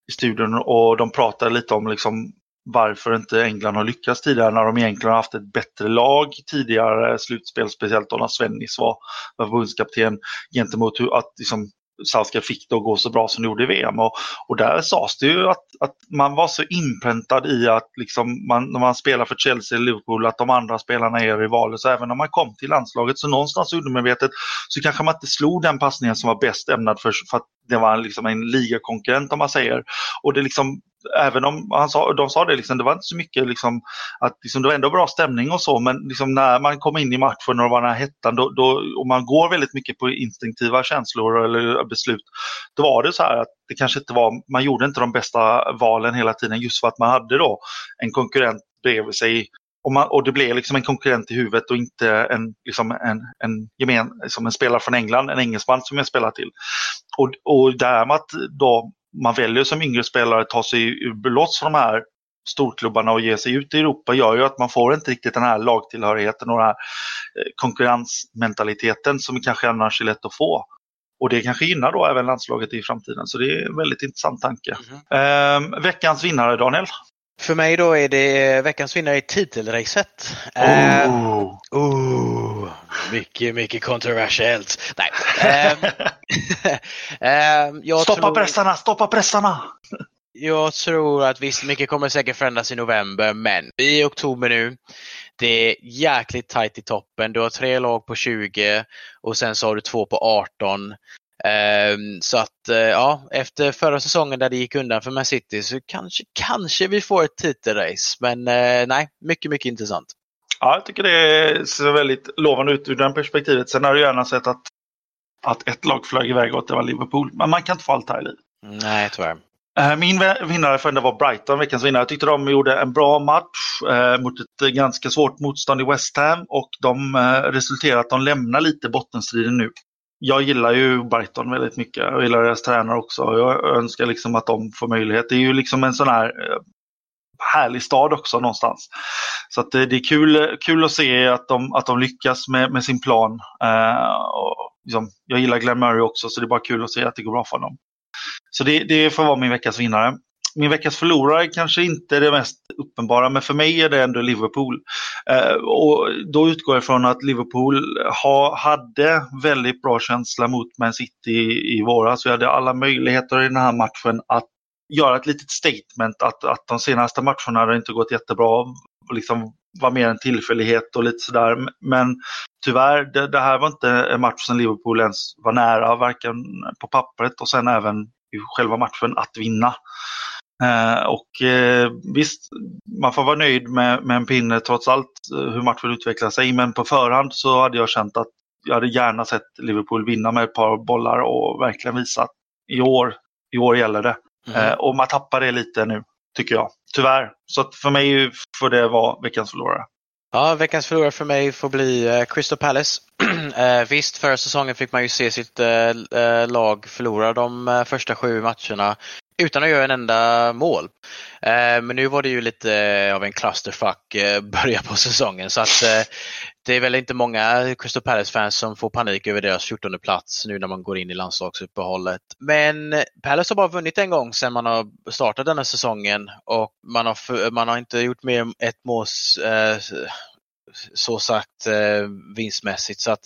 i studion och de pratade lite om liksom varför inte England har lyckats tidigare när de egentligen har haft ett bättre lag tidigare slutspel, speciellt då när Svennis var förbundskapten gentemot hur, att liksom, Salska fick det att gå så bra som det gjorde i VM. Och, och där sades det ju att, att man var så inpräntad i att liksom man, när man spelar för Chelsea eller Liverpool att de andra spelarna är rivaler. Så även när man kom till landslaget så någonstans undermedvetet så kanske man inte slog den passningen som var bäst ämnad för, för att det var liksom en ligakonkurrent om man säger. Och det liksom även om han sa, de sa det, liksom, det var inte så mycket liksom, att liksom, det var ändå bra stämning och så men liksom, när man kom in i matchen och det var den här hettan då, då, och man går väldigt mycket på instinktiva känslor eller beslut. Då var det så här att det kanske inte var, man gjorde inte de bästa valen hela tiden just för att man hade då en konkurrent bredvid sig och, man, och, det blev liksom en konkurrent i huvudet och inte en, liksom en, en, gemen, liksom en spelare från England, en engelsman som jag spelar till. Och, och därmed att då man väljer som yngre spelare att ta sig loss från de här storklubbarna och ge sig ut i Europa gör ju att man får inte riktigt den här lagtillhörigheten och den här eh, konkurrensmentaliteten som kanske annars är lätt att få. Och det kanske gynnar då även landslaget i framtiden. Så det är en väldigt intressant tanke. Mm. Eh, veckans vinnare, Daniel? För mig då är det veckans vinnare i titelracet. Oh. Uh, oh, mycket, mycket kontroversiellt. Nej. um, stoppa tror... pressarna, stoppa pressarna! jag tror att visst, mycket kommer säkert förändras i november, men vi är i oktober nu. Det är jäkligt tajt i toppen. Du har tre lag på 20 och sen så har du två på 18. Ehm, så att eh, ja, efter förra säsongen där det gick undan för Man City så kanske, kanske vi får ett titelrace. Men eh, nej, mycket, mycket intressant. Ja, jag tycker det ser väldigt lovande ut ur det perspektivet. Sen har du gärna sett att, att ett lag flög iväg och att det var Liverpool. Men man kan inte få allt här i livet. Nej, tyvärr. Eh, min vinnare för var Brighton, veckans vinnare. Jag tyckte de gjorde en bra match eh, mot ett ganska svårt motstånd i West Ham och de eh, resulterar att de lämnar lite bottenstriden nu jag gillar ju Brighton väldigt mycket. Jag gillar deras tränare också. Jag önskar liksom att de får möjlighet. Det är ju liksom en sån här eh, härlig stad också någonstans. Så att det, det är kul, kul att se att de, att de lyckas med, med sin plan. Eh, och liksom, jag gillar Glenn Murray också så det är bara kul att se att det går bra för dem. Så det, det får vara min veckas vinnare min veckas förlorare kanske inte är det mest uppenbara, men för mig är det ändå Liverpool. Eh, och då utgår jag från att Liverpool ha, hade väldigt bra känsla mot Man City i, i våras. Vi hade alla möjligheter i den här matchen att göra ett litet statement att, att de senaste matcherna hade inte gått jättebra. Liksom var mer en tillfällighet och lite sådär. Men tyvärr, det, det, här var inte en match som Liverpool ens var nära, varken på pappret och sen även i själva matchen att vinna. Eh, och eh, visst, man får vara nöjd med, med en pinne trots allt eh, hur matchen utvecklar sig. Men på förhand så hade jag känt att jag hade gärna sett Liverpool vinna med ett par bollar och verkligen visa att i år, i år gäller det. Mm. och man tappar det lite nu, tycker jag. Tyvärr. Så för mig får det vara veckans förlorare. Ja, veckans förlorare för mig får bli Crystal Palace. visst, förra säsongen fick man ju se sitt lag förlora de första sju matcherna utan att göra en enda mål. Eh, men nu var det ju lite eh, av en clusterfuck eh, början på säsongen så att eh, det är väl inte många Crystal Palace-fans som får panik över deras 14 plats nu när man går in i landslagsuppehållet. Men Palace har bara vunnit en gång sedan man har startat denna säsongen och man har, man har inte gjort mer än ett mål eh, så sagt eh, vinstmässigt. Så att,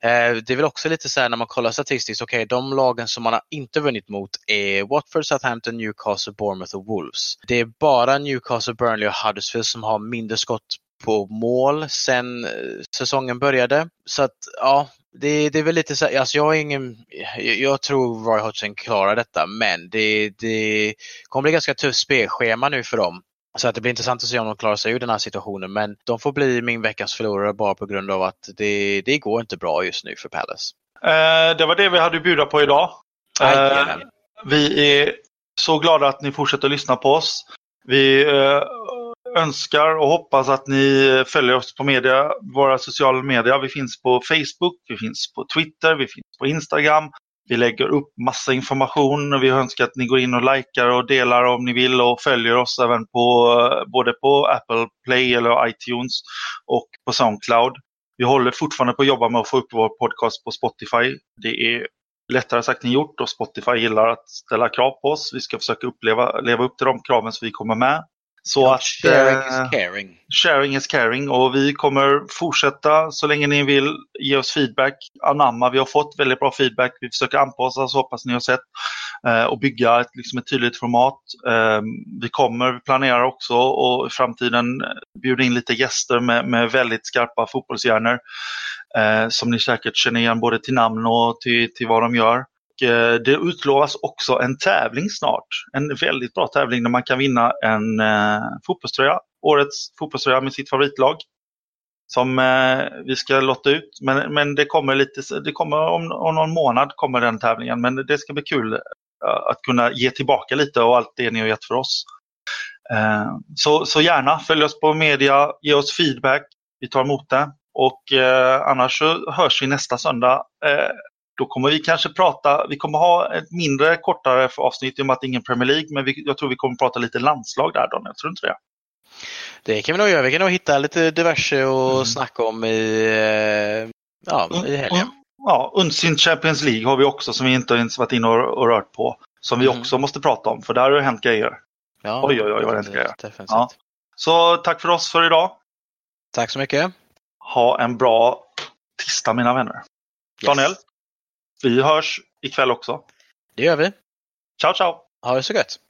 eh, det är väl också lite så här när man kollar statistiskt, okej okay, de lagen som man har inte vunnit mot är Watford, Southampton, Newcastle, Bournemouth och Wolves. Det är bara Newcastle, Burnley och Huddersfield som har mindre skott på mål sen eh, säsongen började. Så att ja, det, det är väl lite så alltså jag är ingen, jag tror Roy Hodgson klarar detta men det, det kommer bli ganska tufft spelschema nu för dem. Så att det blir intressant att se om de klarar sig ur den här situationen men de får bli min veckans förlorare bara på grund av att det, det går inte bra just nu för Palace. Eh, det var det vi hade att bjuda på idag. Eh, vi är så glada att ni fortsätter att lyssna på oss. Vi eh, önskar och hoppas att ni följer oss på media, våra sociala medier. Vi finns på Facebook, vi finns på Twitter, vi finns på Instagram. Vi lägger upp massa information och vi önskar att ni går in och likar och delar om ni vill och följer oss även på eh, både på Apple Play eller iTunes och på Soundcloud. Vi håller fortfarande på att jobba med att få upp vår podcast på Spotify. Det är lättare sagt än gjort och Spotify gillar att ställa krav på oss. Vi ska försöka uppleva, leva upp till de kraven så vi kommer med. Så ja, att, sharing eh, is caring. Sharing is caring och vi kommer fortsätta så länge ni vill ge oss feedback, anamma. Vi har fått väldigt bra feedback. Vi försöker anpassa oss, hoppas ni har sett, eh, och bygga ett, liksom ett tydligt format. Eh, vi kommer, vi planerar också och i framtiden bjuda in lite gäster med, med väldigt skarpa fotbollshjärnor eh, som ni säkert känner igen både till namn och till, till vad de gör. Eh, det utlovas också en tävling snart. En väldigt bra tävling där man kan vinna en eh, fotbollströja. Årets fotbollströja med sitt favoritlag. Som eh, vi ska lotta ut. Men, men det kommer lite, det kommer om, om någon månad kommer den tävlingen. Men det ska bli kul att kunna ge tillbaka lite av allt det ni har gett för oss. Så, så gärna följ oss på media, ge oss feedback. Vi tar emot det. Och eh, annars så hörs vi nästa söndag då kommer vi kanske prata, vi kommer ha ett mindre kortare avsnitt i och med att det är ingen Premier League, men vi, jag tror vi kommer prata lite landslag där Daniel, tror du inte det? Det kan vi nog göra, vi kan nog hitta lite diverse och mm. snacka om i, eh, ja, i helgen. Ja, Unsyn Champions League har vi också som vi inte ens varit inne och, och rört på. Som vi mm. också måste prata om, för där har det hänt grejer. Ja, oj, oj, oj, vad det hänt grejer. Ja. Så tack för oss för idag. Tack så mycket. Ha en bra tisdag mina vänner. Yes. Daniel? Vi hörs ikväll också. Det gör vi. Ciao, ciao. Ha det så gött.